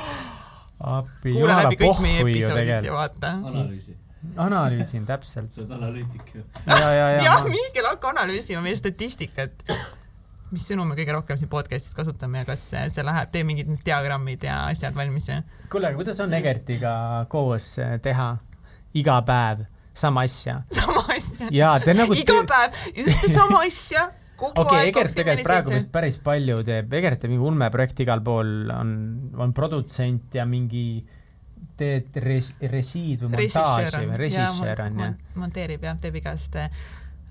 appi, jumala pohhu ju tegelikult. analüüsi analüüsin täpselt. sa oled analüütik ju. ja, ja, ja. jah, Mihkel, hakka analüüsima meie statistikat. mis sõnu me kõige rohkem siin podcast'is kasutame ja kas see läheb, tee mingid diagrammid ja asjad valmis ja? kuule, aga kuidas on Egertiga koos teha iga päev sama asja? sama asja? jaa, te nagu iga päev ühte sama asja okei okay,, Egert tegelikult praegu vist päris palju teeb, Egert teeb mingi ulmeprojekti igal pool, on, on produtsent ja mingi teed res-, resiid või montaaži või režissöör on ju? monteerib jah, teeb igast äh,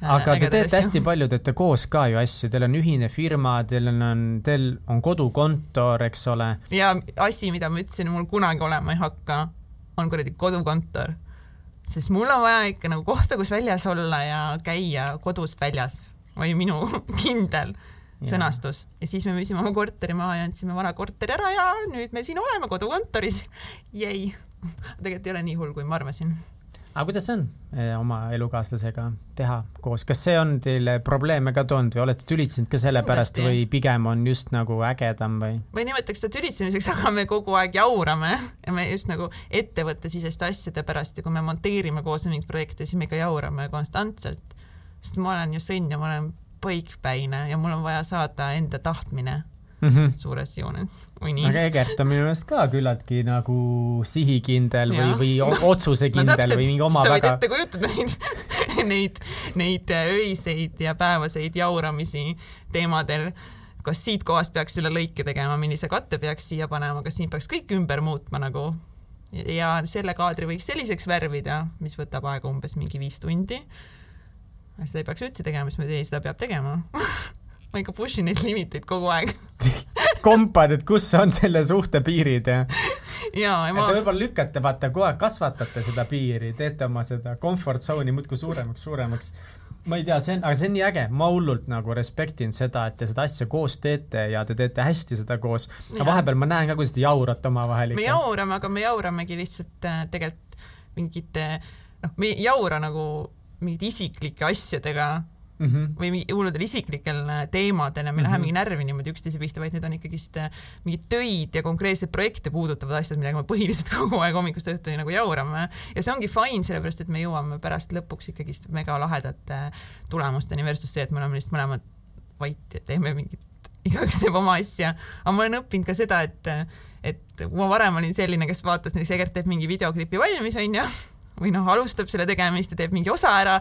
aga te teete hästi palju, teete koos ka ju asju, teil on ühine firma, teil on, teil on kodukontor, eks ole. ja asi, mida ma ütlesin, mul kunagi olema ei hakka, on kuradi kodukontor. sest mul on vaja ikka nagu kohta, kus väljas olla ja käia kodust väljas või minu kindel sõnastus ja siis me müüsime oma korteri maha ja andsime vana korteri ära ja nüüd me siin oleme kodukontoris. jäi. tegelikult ei ole nii hull, kui ma arvasin. aga kuidas on eh, oma elukaaslasega teha koos, kas see on teile probleeme ka toonud või olete tülitsenud ka selle pärast või pigem on just nagu ägedam või? ma ei nimetaks seda tülitsemiseks, aga me kogu aeg jaurame ja me just nagu ettevõttesiseste asjade pärast ja kui me monteerime koos mingeid projekte, siis me ikka jaurame konstantselt. sest ma olen ju sõnn ja ma olen põikpäine ja mul on vaja saada enda tahtmine mm -hmm. suures joones või nii. aga Egert on minu meelest ka küllaltki nagu sihikindel või, või otsusekindel no, või mingi oma sa väga. sa võid ette kujutada neid, neid, neid öiseid ja päevaseid jauramisi teemadel, kas siit kohast peaks selle lõike tegema, millise katte peaks siia panema, kas siin peaks kõik ümber muutma nagu ja selle kaadri võiks selliseks värvida, mis võtab aega umbes mingi viis tundi seda ei peaks üldse tegema, siis ma ei, seda peab tegema. Ma ikka push in neid limiteid kogu aeg. Kompad, et kus on selle suhte piirid ja ja, ja ma... et te võib-olla lükkate, vaata, kogu aeg kasvatate seda piiri, teete oma seda comfort zone'i muudkui suuremaks, suuremaks. ma ei tea, see on, aga see on nii äge, ma hullult nagu respektin seda, et te seda asja koos teete ja te teete hästi seda koos. aga vahepeal ma näen ka, kuidas te jaurate omavahel me jaurame, aga me jauramegi lihtsalt äh, tegelikult mingite, noh, me ei jaura nagu mingite isiklike asjadega mm -hmm. või hulludel isiklikel äh, teemadel ja me mm -hmm. ei lähe mhm. mingi närvi niimoodi üksteise pihta, vaid need on ikkagist äh, mingid töid ja konkreetseid projekte puudutavad asjad, millega me põhiliselt kogu aeg hommikust õhtuni nagu jaurame. ja see ongi fine, sellepärast et me jõuame pärast lõpuks ikkagist mega lahedate tulemusteni versus see, et me oleme lihtsalt mõlemad vait ja teeme mingit, igaüks teeb oma asja. aga ma olen õppinud ka seda, et et kui ma varem olin selline, kes vaatas näiteks Egert teeb mingi videoklipi valmis, onju või noh, alustab selle tegemist ja teeb mingi osa ära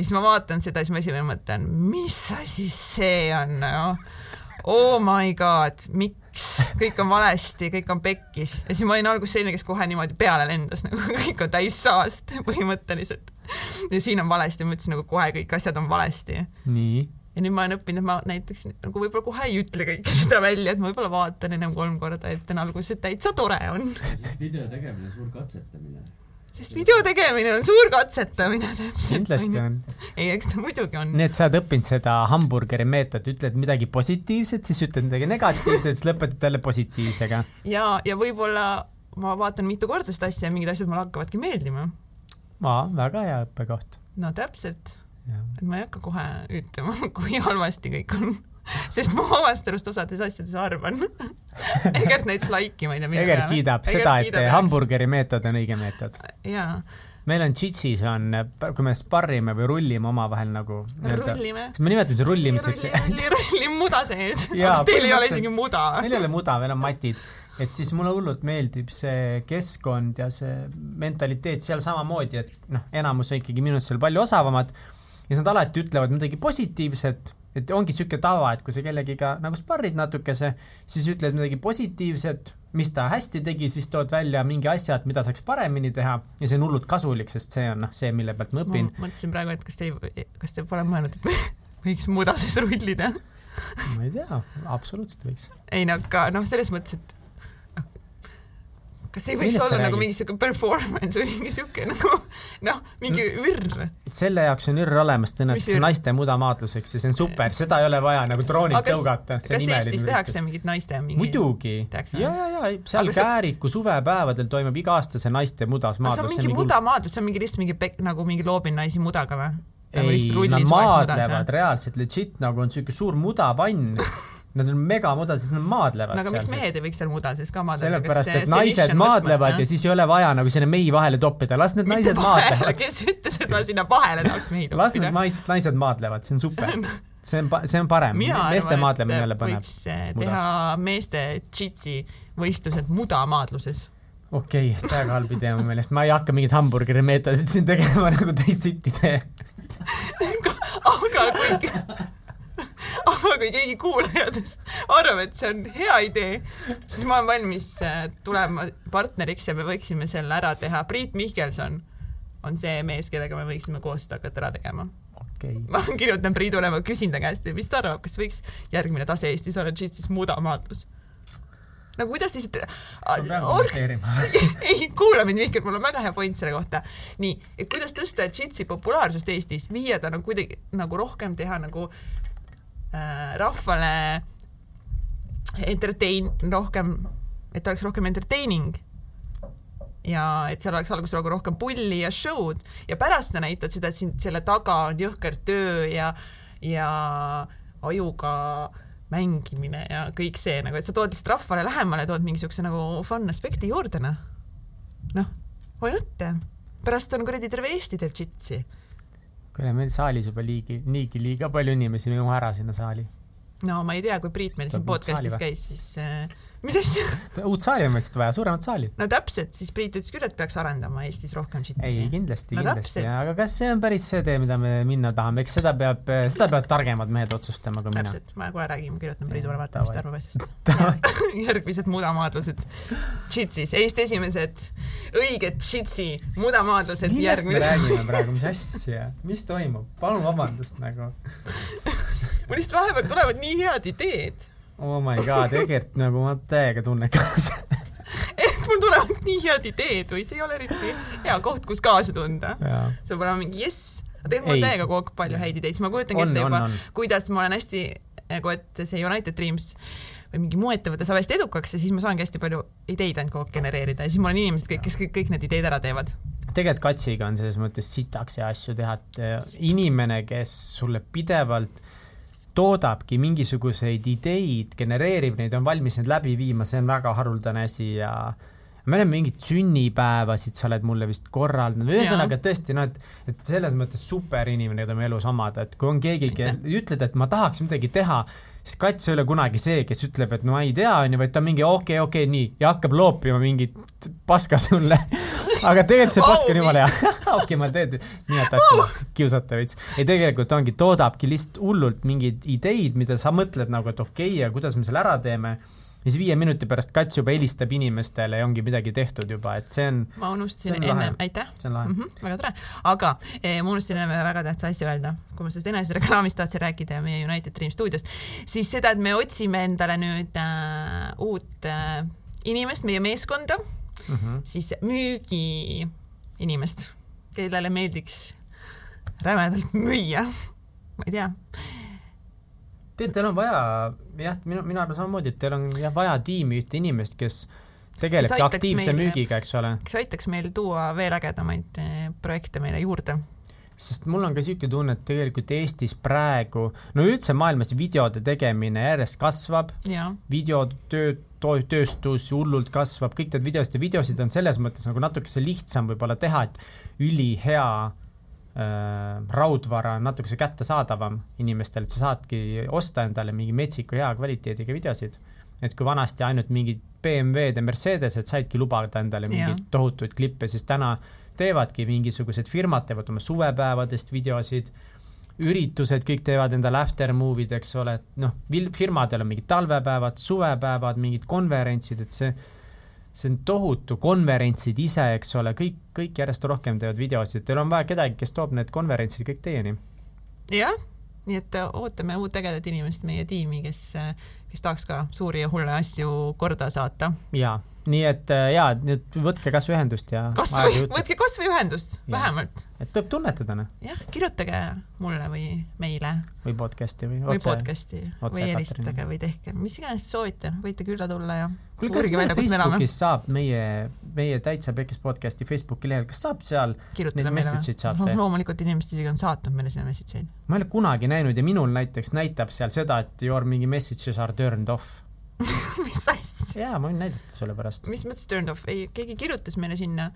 ja siis ma vaatan seda, siis ma esimene mõte on, mis asi see on no?, oh my god, miks, kõik on valesti, kõik on pekkis ja siis ma olin alguses selline, kes kohe niimoodi peale lendas, nagu kõik on täis saast põhimõtteliselt. ja siin on valesti, ma ütlesin nagu kohe kõik asjad on valesti. nii? ja nüüd ma olen õppinud, et ma näiteks nagu võib-olla kohe ei ütle kõike seda välja, et ma võib-olla vaatan ennem kolm korda, et on alguses, et täitsa tore on. sest video tegemine on suur katsetamine sest video tegemine on suur katsetamine täpselt. kindlasti on. ei, eks ta muidugi on. nii et sa oled õppinud seda hamburgeri meetodit, ütled midagi positiivset, siis ütled midagi negatiivset, siis lõpetad jälle positiivsega. ja, ja võib-olla ma vaatan mitu korda seda asja ja mingid asjad mulle hakkavadki meeldima. aa, väga hea õppekoht. no täpselt. et ma ei hakka kohe ütlema, kui halvasti kõik on sest ma omast arust osades asjades arvan Egert näitas laiki, ma ei tea. Egert kiidab seda, et kiidab, hamburgeri meetod on õige meetod. jaa meil on Tšitsis on, kui me sparrime või rullime omavahel nagu. rullime. me nimetame seda rullimiseks. rulli, rulli muda sees. Teil ei ole isegi muda. meil ei ole muda, meil on matid. et siis mulle hullult meeldib see keskkond ja see mentaliteet seal samamoodi, et noh, enamus on ikkagi minust seal palju osavamad ja siis nad alati ütlevad midagi positiivset et ongi sihuke tava, et kui sa kellegiga nagu sparrid natukese, siis ütled midagi positiivset, mis ta hästi tegi, siis tood välja mingi asja, et mida saaks paremini teha ja see on hullult kasulik, sest see on noh, see, mille pealt ma õpin. ma mõtlesin praegu, et kas te ei, kas te pole mõelnud, et võiks muda sees rullida? ma ei tea, absoluutselt võiks. ei no aga noh, selles mõttes, et kas ei võiks olla nagu mingi siuke performance või mingi siuke nagu noh, mingi ürr? selle jaoks on ürr olemas, ta on naiste mudamaadluseks ja see on super, seda ei ole vaja nagu droonilt tõugata. kas Eestis tehakse mingit naiste mingi... muidugi, ja, ja, ja seal aga Kääriku see... suvepäevadel toimub iga aasta see naiste mudasmaadlus. see on mingi, mudamaadlus, see on mingi lihtsalt mingi pek-, nagu mingi loobin naisi mudaga või? ei, nad maadlevad reaalselt legit nagu on siuke suur mudapann Nad on megamudad, sest nad maadlevad no, aga miks mehed ei võiks seal muda sees ka maadleda? sellepärast, et naised maadlevad võtma, ja siis ei ole vaja nagu sinna mehi vahele toppida, las need naised maadlevad. kes ütles, et ma sinna vahele tahaks mehi toppida? las need naised, naised maadlevad, see on super. see on, see on parem, meeste maadlemine jälle põnev. võiks eh, teha meeste džitsi võistlused mudamaadluses okei okay,, täiega halb idee mu meelest, ma ei hakka mingeid hamburgeri meetodeid siin tegema nagu teist sitti tee aga kui aga kui keegi kuulajatest arvab, et see on hea idee, siis ma olen valmis äh, tulema partneriks ja me võiksime selle ära teha. Priit Mihkelson on see mees, kellega me võiksime koos seda hakata ära tegema okay.. ma kirjutan Priidule, ma küsin ta käest, mis ta arvab, kas võiks järgmine tase Eestis olla džitsis mudamaadlus nagu kuidas siis ei, kuula mind, Mihkel, mul on väga hea point selle kohta. nii, et kuidas tõsta džitsi populaarsust Eestis, viia ta nagu kuidagi nagu rohkem teha nagu äh, rahvale entertain, rohkem, et oleks rohkem entertaining ja et seal oleks alguses nagu rohkem pulli ja show'd ja pärast sa näitad seda, et siin selle taga on jõhker töö ja, ja ajuga mängimine ja kõik see nagu, et sa tood lihtsalt rahvale lähemale, tood mingi siukse nagu fun aspekti juurde, noh. noh, why not? pärast on kuradi terve Eesti teeb džitsi. Kuule, meil saalis juba liigi, niigi liiga palju inimesi, me jõuame ära sinna saali. no ma ei tea, kui Priit meil siin podcast'is käis, siis äh, mis asja? uut saali on vist vaja, suuremat saali. no täpselt, siis Priit ütles küll, et peaks arendama Eestis rohkem shit'i. ei, kindlasti no,, kindlasti, aga kas see on päris see tee, mida me minna tahame, eks seda peab, seda peavad targemad mehed otsustama kui mina. täpselt, ma kohe räägin, kirjutan Priidule, vaatan, mis ta arvab asjast. järgmised mudamaadlused shit'is, Eesti esimesed õiged shit'i mudamaadlused. millest järgmised... me räägime praegu, mis asja, mis toimub, palun vabandust nagu mul lihtsalt vahepeal tulevad nii head ideed oh my god, Egert nagu ma täiega tunnen kaasa et mul tulevad nii head ideed või see ei ole eriti hea koht, kus kaasa tunda. see peab olema mingi jess, tegelikult mul on täiega kogu aeg palju häid ideid, siis ma kujutangi ette juba, kuidas ma olen hästi nagu, et see United Dreams või mingi moeettevõte saab hästi edukaks ja siis ma saangi hästi palju ideid ainult kogu aeg genereerida ja siis mul on inimesed kõik, kes kõik, kõik need ideed ära teevad. tegelikult Katsiga on selles mõttes sitaks ja asju teha, et inimene, kes sulle pidevalt äh, toodabki mingisuguseid ideid, genereerib neid, on valmis neid läbi viima, see on väga haruldane asi ja me oleme mingeid sünnipäevasid, sa oled mulle vist korraldanud, ühesõnaga tõesti noh, et, et selles mõttes super inimene, keda me elus omada, et kui on keegi, ütled, et ma tahaks midagi teha, siis kats ei ole kunagi see, kes ütleb, et no ma ei tea, onju, vaid ta mingi okei okay,, okei okay,, nii ja hakkab loopima mingit paska sulle. Aga tegelikult see pask on jumala hea. Okei, ma teen, nii et tahtsin kiusata veits. ei, tegelikult ongi, toodabki lihtsalt hullult mingeid ideid, mida sa mõtled nagu, et okei okay, ja kuidas me selle ära teeme ja siis viie minuti pärast kats juba helistab inimestele ja ongi midagi tehtud juba, et see on. ma unustasin enne, aitäh. see on lahe mm. -hmm, väga tore, aga eh, ma unustasin enne väga tähtsa asja öelda, kui ma sellest enesereklaamist tahtsin rääkida ja meie United Dream stuudiost, siis seda, et me otsime endale nüüd äh, uut äh, inimest meie meeskonda mm, -hmm. siis müügiinimest, kellele meeldiks rämedalt müüa, ma ei tea tead, teil on vaja, jah, minu, mina arvan samamoodi, et teil on jah vaja tiimi, ühte inimest, kes tegelebki aktiivse meil, müügiga, eks ole. kes aitaks meil tuua veel ägedamaid eh, projekte meile juurde. Sest mul on ka niisugune tunne, et tegelikult Eestis praegu, no üldse maailmas videode tegemine järjest kasvab, videotöö, tööstus hullult kasvab, kõik need videosid ja videosid on selles mõttes nagu natukese lihtsam võib-olla teha, et ülihea raudvara on natukese kättesaadavam inimestele, et sa saadki osta endale mingi metsiku hea kvaliteediga videosid. et kui vanasti ainult mingid BMW-d ja Mercedesed saidki lubada endale mingeid tohutuid klippe, siis täna teevadki mingisugused firmad, teevad oma suvepäevadest videosid, üritused, kõik teevad endale after movie'd, eks ole, et noh, firmadel on mingid talvepäevad, suvepäevad, mingid konverentsid, et see see on tohutu, konverentsid ise, eks ole, kõik, kõik järjest rohkem teevad videosid, teil on vaja kedagi, kes toob need konverentsid kõik teieni. jah, nii et äh, ootame uut ägedat inimest meie tiimi, kes, äh, kes tahaks ka suuri ja hulle asju korda saata. jaa, nii et äh, jaa, nüüd võtke kasvõi ühendust ja kasvõi, võtke kasvõi ühendust, vähemalt. et tuleb tunnetada, noh. jah, kirjutage mulle või meile. või podcast'i või otse. või podcast'i või helistage või tehke, mis iganes soovite, võite külla tulla ja kuule, kas meil Facebookis saab meie, meie Täitsa Pekis podcast'i Facebooki lehel, kas saab seal neid message eid saata no,? loomulikult inimesed isegi on saatnud meile sinna message eid. ma ei ole kunagi näinud ja minul näiteks näitab seal seda, et your mingi messages are turned off mis asja? jaa, ma võin näidata sulle pärast. mis mõttes turned off, ei, keegi kirjutas meile sinna,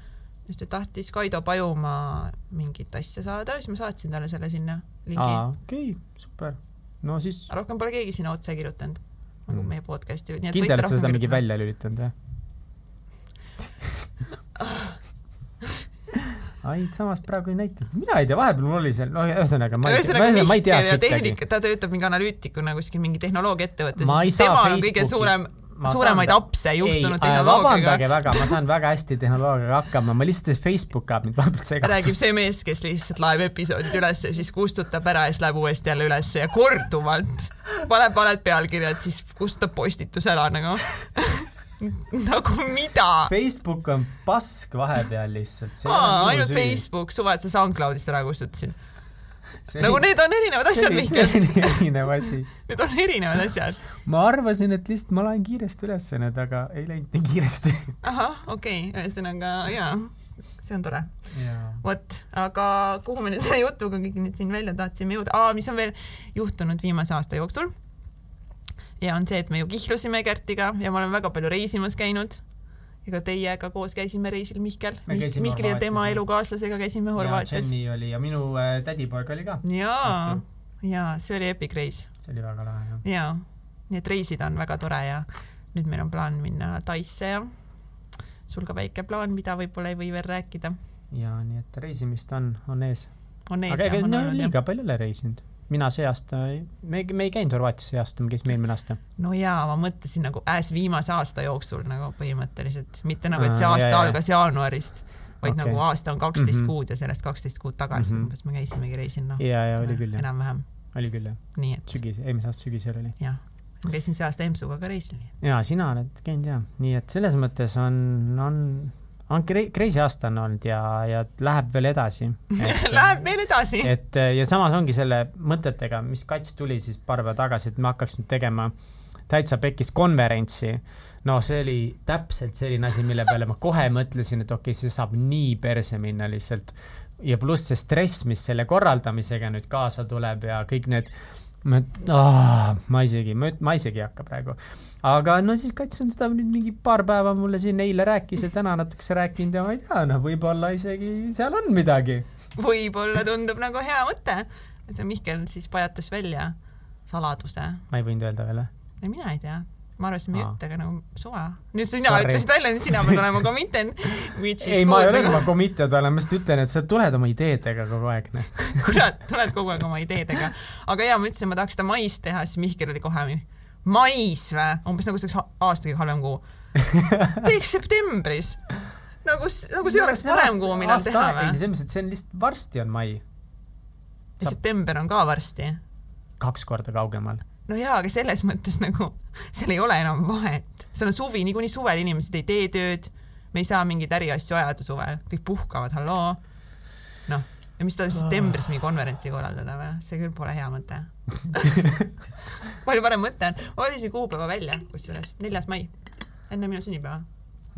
just ta tahtis Kaido Pajumaa mingit asja saada, siis ma saatsin talle selle sinna lingi. okei okay,, super. no siis. rohkem pole keegi sinna otse kirjutanud, nagu mm. meie podcast'i. kindel, et sa seda mingi välja lülitanud, jah ai, samas praegu ei näita seda, mina ei tea, vahepeal mul oli seal, no ühesõnaga ma ei tea, ma ei tea sittagi. ta töötab mingi analüütikuna kuskil mingi tehnoloogiaettevõttes. tema on kõige suurem ma suuremaid saan... apse juhtunud tehnoloogiaga. vabandage väga, ma saan väga hästi tehnoloogiaga hakkama, ma lihtsalt, Facebook ajab mind vahepealt segadusse. räägib see mees, kes lihtsalt laeb episoodid ülesse, siis kustutab ära ja siis läheb uuesti jälle ülesse ja korduvalt paneb valed pealkirjad, siis kustutab postituse ära nagu nagu mida? Facebook on pask vahepeal lihtsalt. ainult süü. Facebook, suva, et sa SoundCloudist ära kustutasid. nagu need on erinevad asjad, Mihkel. see oli erinev asi. Need on erinevad asjad. ma arvasin, et lihtsalt ma laen kiiresti üles need, aga ei läinud nii kiiresti. ahah, okei okay., ühesõnaga jaa, see on tore. vot, aga kuhu me nüüd selle jutuga kõik nüüd siin välja tahtsime jõuda, aa, mis on veel juhtunud viimase aasta jooksul ja on see, et me ju kihlusime Gertiga ja ma olen väga palju reisimas käinud. ega teiega koos käisime reisil Mihkel, Mihkli ja tema elukaaslasega käisime Horvaatias. Jenny oli ja minu äh, tädipoeg oli ka. jaa, jaa, see oli epic reis. see oli väga lahe, jah. jaa, nii et reisida on väga tore ja nüüd meil on plaan minna Taisse ja sul ka väike plaan, mida võib-olla ei või veel rääkida. jaa, nii et reisimist on, on ees. aga ega no, liiga palju ei ole reisinud mina see aasta, me, me ei käinud Horvaatias see aasta, me käisime eelmine aasta. no jaa, ma mõtlesin nagu äs viimase aasta jooksul nagu põhimõtteliselt, mitte nagu, et see aasta ja, algas ja. jaanuarist, vaid okay. nagu aasta on kaksteist mm -hmm. kuud ja sellest kaksteist kuud tagasi mm -hmm. umbes me käisimegi reisil, noh. ja, ja oli küll jah. enam-vähem. oli küll jah. nii et. sügis, eelmise aasta sügisel oli. jah, ma käisin see aasta EMS-uga ka reisil. jaa, sina oled käinud jah, nii et selles mõttes on, on on crazy aasta on olnud ja, ja läheb veel edasi Läheb veel edasi. et ja samas ongi selle mõtetega, mis Kats tuli siis paar päeva tagasi, et me hakkaks nüüd tegema täitsa pekis konverentsi. no see oli täpselt selline asi, mille peale ma kohe mõtlesin, et okei okay,, see saab nii perse minna lihtsalt. ja pluss see stress, mis selle korraldamisega nüüd kaasa tuleb ja kõik need ma, oh, ma isegi, ma, isegi ei hakka praegu. aga no siis Kats on seda nüüd mingi paar päeva mulle siin eile rääkis ja täna natukese rääkinud ja ma ei tea, noh, võib-olla isegi seal on midagi. võib-olla tundub nagu hea mõte. see Mihkel siis pajatas välja saladuse. ma ei võinud öelda veel või? ei, mina ei tea ma arvasin meie jutt, aga nagu suva. nüüd sina ütlesid välja, nüüd sina pead olema committed. ei, ma ei ole oma committed olema, ma lihtsalt ütlen, et sa tuled oma ideedega kogu aeg, noh. kurat, tuled kogu aeg oma ideedega. aga jaa, ma ütlesin, ma tahaks seda mais teha, siis Mihkel oli kohe mais või? umbes nagu see oleks aasta kõige halvem kuu. teeks septembris. nagu, nagu see oleks parem kuu, millal teha või? ei, selles mõttes, et see on lihtsalt, varsti on mai. september on ka varsti. kaks korda kaugemal no jaa, aga selles mõttes nagu seal ei ole enam vahet, seal on suvi, niikuinii suvel inimesed ei tee tööd, me ei saa mingeid äriasju ajada suvel, kõik puhkavad, halloo. noh, ja mis ta septembris mingi konverentsi korraldada või, see küll pole hea mõte. Palju parem mõte on, ma valisin kuupäeva välja, kusjuures? neljas mai, enne minu sünnipäeva.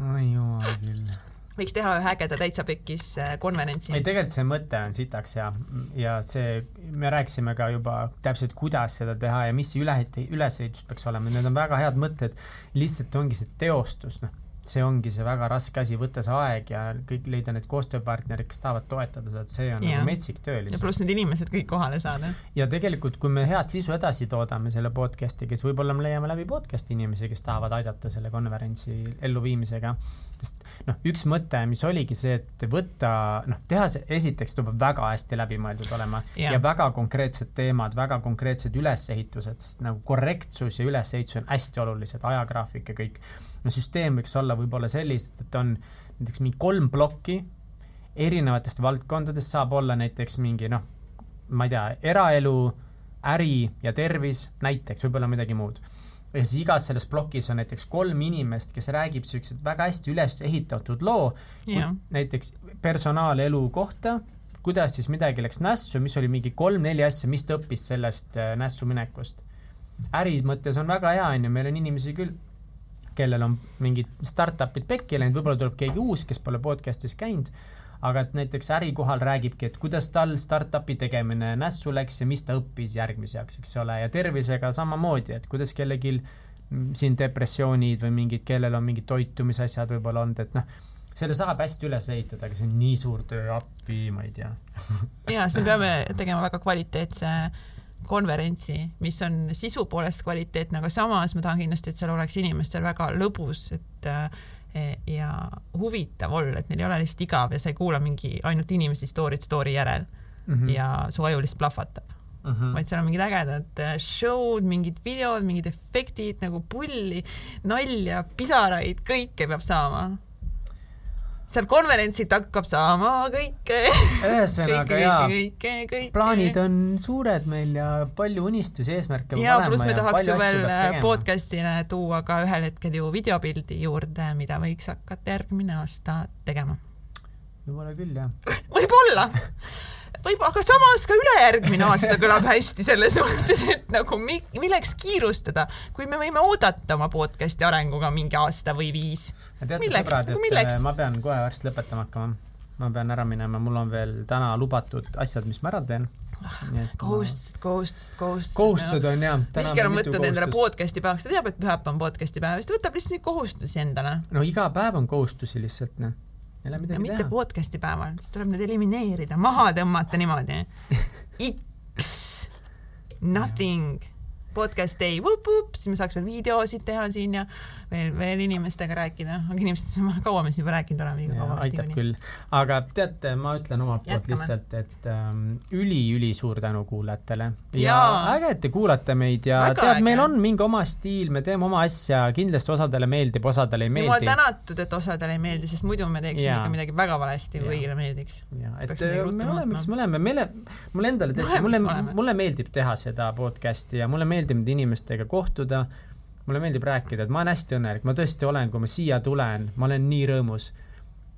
oi jumal küll võiks teha ühe ägeda täitsa pekis äh, konverentsi. ei, tegelikult see mõte on sitaks ja, ja see, me rääkisime ka juba täpselt, kuidas seda teha ja mis see üle, ülesehitus peaks olema, need on väga head mõtted. lihtsalt ongi see teostus, noh see ongi see väga raske asi, võtta see aeg ja kõik leida need koostööpartnerid, kes tahavad toetada seda, et see on ja. nagu metsik töö lihtsalt. ja pluss need inimesed kõik kohale saada. ja tegelikult, kui me head sisu edasi toodame selle podcast'i, kes võib-olla me leiame läbi podcast'i inimesi, kes tahavad aidata selle konverentsi elluviimisega, sest noh, üks mõte, mis oligi see, et võtta, noh, teha see, esiteks peab väga hästi läbimõeldud olema ja. ja väga konkreetsed teemad, väga konkreetsed ülesehitused, sest nagu korrektsus ja ülesehitus on hästi olulised, ajagraafik ja kõik no süsteem võiks olla võib-olla sellist, et on näiteks mingi kolm plokki erinevatest valdkondadest, saab olla näiteks mingi noh, ma ei tea, eraelu, äri ja tervis, näiteks võib-olla midagi muud. ja siis igas selles plokis on näiteks kolm inimest, kes räägib siukseid väga hästi üles ehitatud loo, näiteks personaalelu kohta, kuidas siis midagi läks nässu, mis oli mingi kolm-neli asja, mis ta õppis sellest äh, nässu minekust. äri mõttes on väga hea, onju, meil on inimesi küll, kellel on mingid startup'id pekki läinud, võib-olla tuleb keegi uus, kes pole podcast'is käinud. Aga et näiteks äri kohal räägibki, et kuidas tal startup'i tegemine nässu läks ja mis ta õppis järgmiseks, eks ole, ja tervisega samamoodi, et kuidas kellelgi siin depressioonid või mingid, kellel on mingid toitumisasjad võib-olla olnud, et noh, selle saab hästi üles ehitada, aga see on nii suur töö, appi, ma ei tea. Ja, siis me peame tegema väga kvaliteetse konverentsi, mis on sisu poolest kvaliteetne, aga samas ma tahan kindlasti, et seal oleks inimestel väga lõbus, et äh, E, ja huvitav olla, et neil ei ole lihtsalt igav ja sa ei kuula mingi ainult inimesi story'd story järel mm -hmm. ja su aju lihtsalt plahvatab mm. -hmm. vaid seal on mingid ägedad äh, show'd, mingid videod, mingid efektid nagu pulli, nalja, pisaraid, kõike peab saama seal konverentsilt hakkab saama kõike. ühesõnaga jaa, plaanid on suured meil ja palju unistusi, eesmärke. ja pluss me tahaks ju veel podcast'ile tuua ka ühel hetkel ju videopildi juurde, mida võiks hakata järgmine aasta tegema. võib-olla küll jah võib-olla võib, aga samas ka ülejärgmine aasta kõlab hästi selles mõttes, et nagu mi, milleks kiirustada, kui me võime oodata oma podcast'i arenguga mingi aasta või viis. teate, sõbrad, et milleks? ma pean kohe varsti lõpetama hakkama. ma pean ära minema, mul on veel täna lubatud asjad, mis ma ära teen kohustused, kohustused, kohustused. kohustused on jah. Mihkel on võtnud endale podcast'i päevaks, ta teab, et pühapäev on podcast'i päev, siis ta võtab lihtsalt neid kohustusi endale. no iga päev on kohustusi lihtsalt, noh ei ole midagi teha. mitte podcast'i päeval, siis tuleb need elimineerida, maha tõmmata niimoodi. X, nothing, podcast day, siis me saaks veel videosid teha siin ja veel, veel inimestega rääkida, aga inimestest, kaua me siin juba rääkinud oleme, liiga kaua. aitab küll, aga teate, ma ütlen omalt poolt lihtsalt, et ähm, üli-üli suur tänu kuulajatele. Ja, ja äge, et te kuulate meid ja Väga tead, meil on mingi oma stiil, me teeme oma asja, kindlasti osadele meeldib, osadele ei meeldi. jumal tänatud, et osadele ei meeldi, sest muidu me teeksime ikka midagi väga valesti, kui kõigile meeldiks. ja, et me oleme, kes me oleme, meile, mulle endale tõesti, mulle, mulle meeldib teha seda podcast'i ja mulle meeldib inimestega kohtuda mulle meeldib rääkida, et ma olen hästi õnnelik, ma tõesti olen, kui ma siia tulen, ma olen nii rõõmus.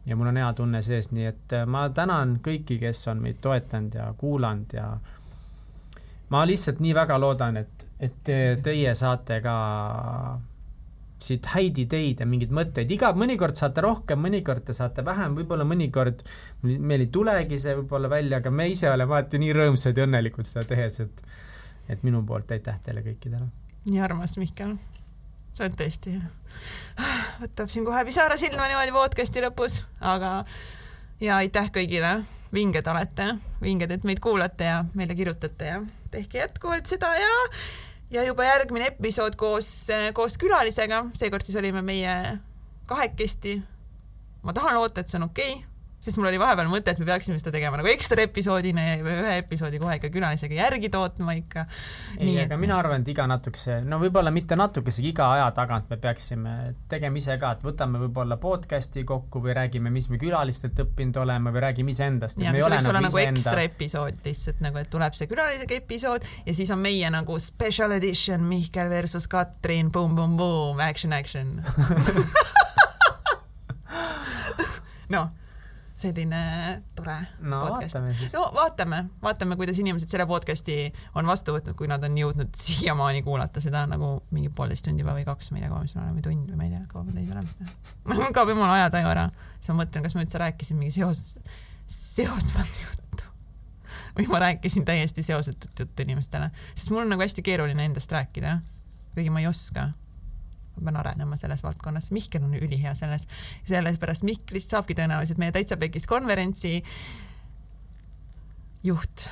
ja mul on hea tunne sees, nii et äh, ma tänan kõiki, kes on meid toetanud ja kuulanud ja ma lihtsalt nii väga loodan, et, et te, teie saate ka siit häid ideid ja mingeid mõtteid, iga, mõnikord saate rohkem, mõnikord te saate vähem, võib-olla mõnikord meil ei tulegi see võib-olla välja, aga me ise oleme alati nii rõõmsad ja õnnelikud seda tehes, et et minu poolt aitäh teile kõikidele. nii armas, Mihkel see on tõesti, võtab siin kohe pisara silma niimoodi podcast'i lõpus, aga ja aitäh kõigile, vinged olete, vinged, et meid kuulate ja meile kirjutate ja tehke jätkuvalt seda ja ja juba järgmine episood koos, koos külalisega, seekord siis olime meie kahekesti. ma tahan loota, et see on okei. okay sest mul oli vahepeal mõte, et me peaksime seda tegema nagu ekstra episoodina ja ühe episoodi kohe ikka külalisega järgi tootma ikka. ei, aga et... mina arvan, et iga natukese, no võib-olla mitte natukesega, iga aja tagant me peaksime tegema ise ka, et võtame võib-olla podcast'i kokku või räägime, mis me külalistelt õppinud oleme või räägime iseendast. ja, see võiks nagu olla nagu enda... ekstra episood lihtsalt nagu, et tuleb see külalisega episood ja siis on meie nagu special edition Mihkel versus Katrin, boom-boom-boom, action, action noh selline tore no podcast. no vaatame, vaatame, kuidas inimesed selle podcast'i on vastu võtnud, kui nad on jõudnud siiamaani kuulata seda nagu mingi poolteist tundi või kaks, ma ei tea, kaua me siin oleme, tund või ma ei tea, kaua me neid oleme kaob jumala ajataju ära. siis ma mõtlen, kas ma üldse rääkisin mingi seos, seosvat juttu. Või ma rääkisin täiesti seosetut juttu inimestele, sest mul on nagu hästi keeruline endast rääkida, kuigi ma ei oska ma pean arenema selles valdkonnas, Mihkel on ülihea selles, sellepärast Mihklist saabki tõenäoliselt meie Täitsa Pekis konverentsi juht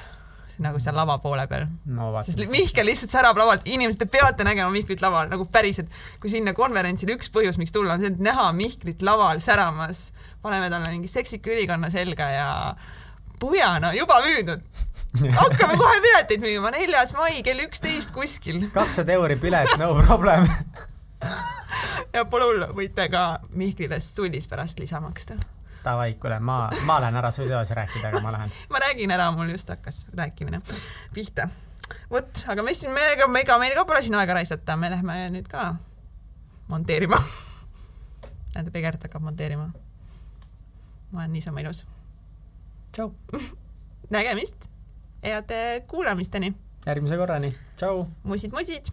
nagu seal lava poole peal no,. sest Mihkel lihtsalt särab lavalt, inimesed, te peate nägema Mihklit laval nagu päriselt. kui sinna konverentsile üks põhjus, miks tulla, on see, et näha Mihklit laval säramas. paneme talle mingi seksika ülikonna selga ja Pujana juba müüdud. hakkame kohe pileteid müüma, neljas mai kell üksteist kuskil. kakssada euri pilet, no problem ja pole hullu, võite ka Mihklile sullis pärast lisa maksta. Davai, kuule, ma, ma lähen ära, sa võid edasi rääkida, aga ma lähen. ma räägin ära, mul just hakkas rääkimine pihta. vot, aga me siin, me, ega, ega meil ka pole siin aega raisata, me lähme nüüd ka monteerima tähendab, Egert hakkab monteerima. ma olen niisama ilus. tšau nägemist, head kuulamisteni. järgmise korrani, tšau. musid-musid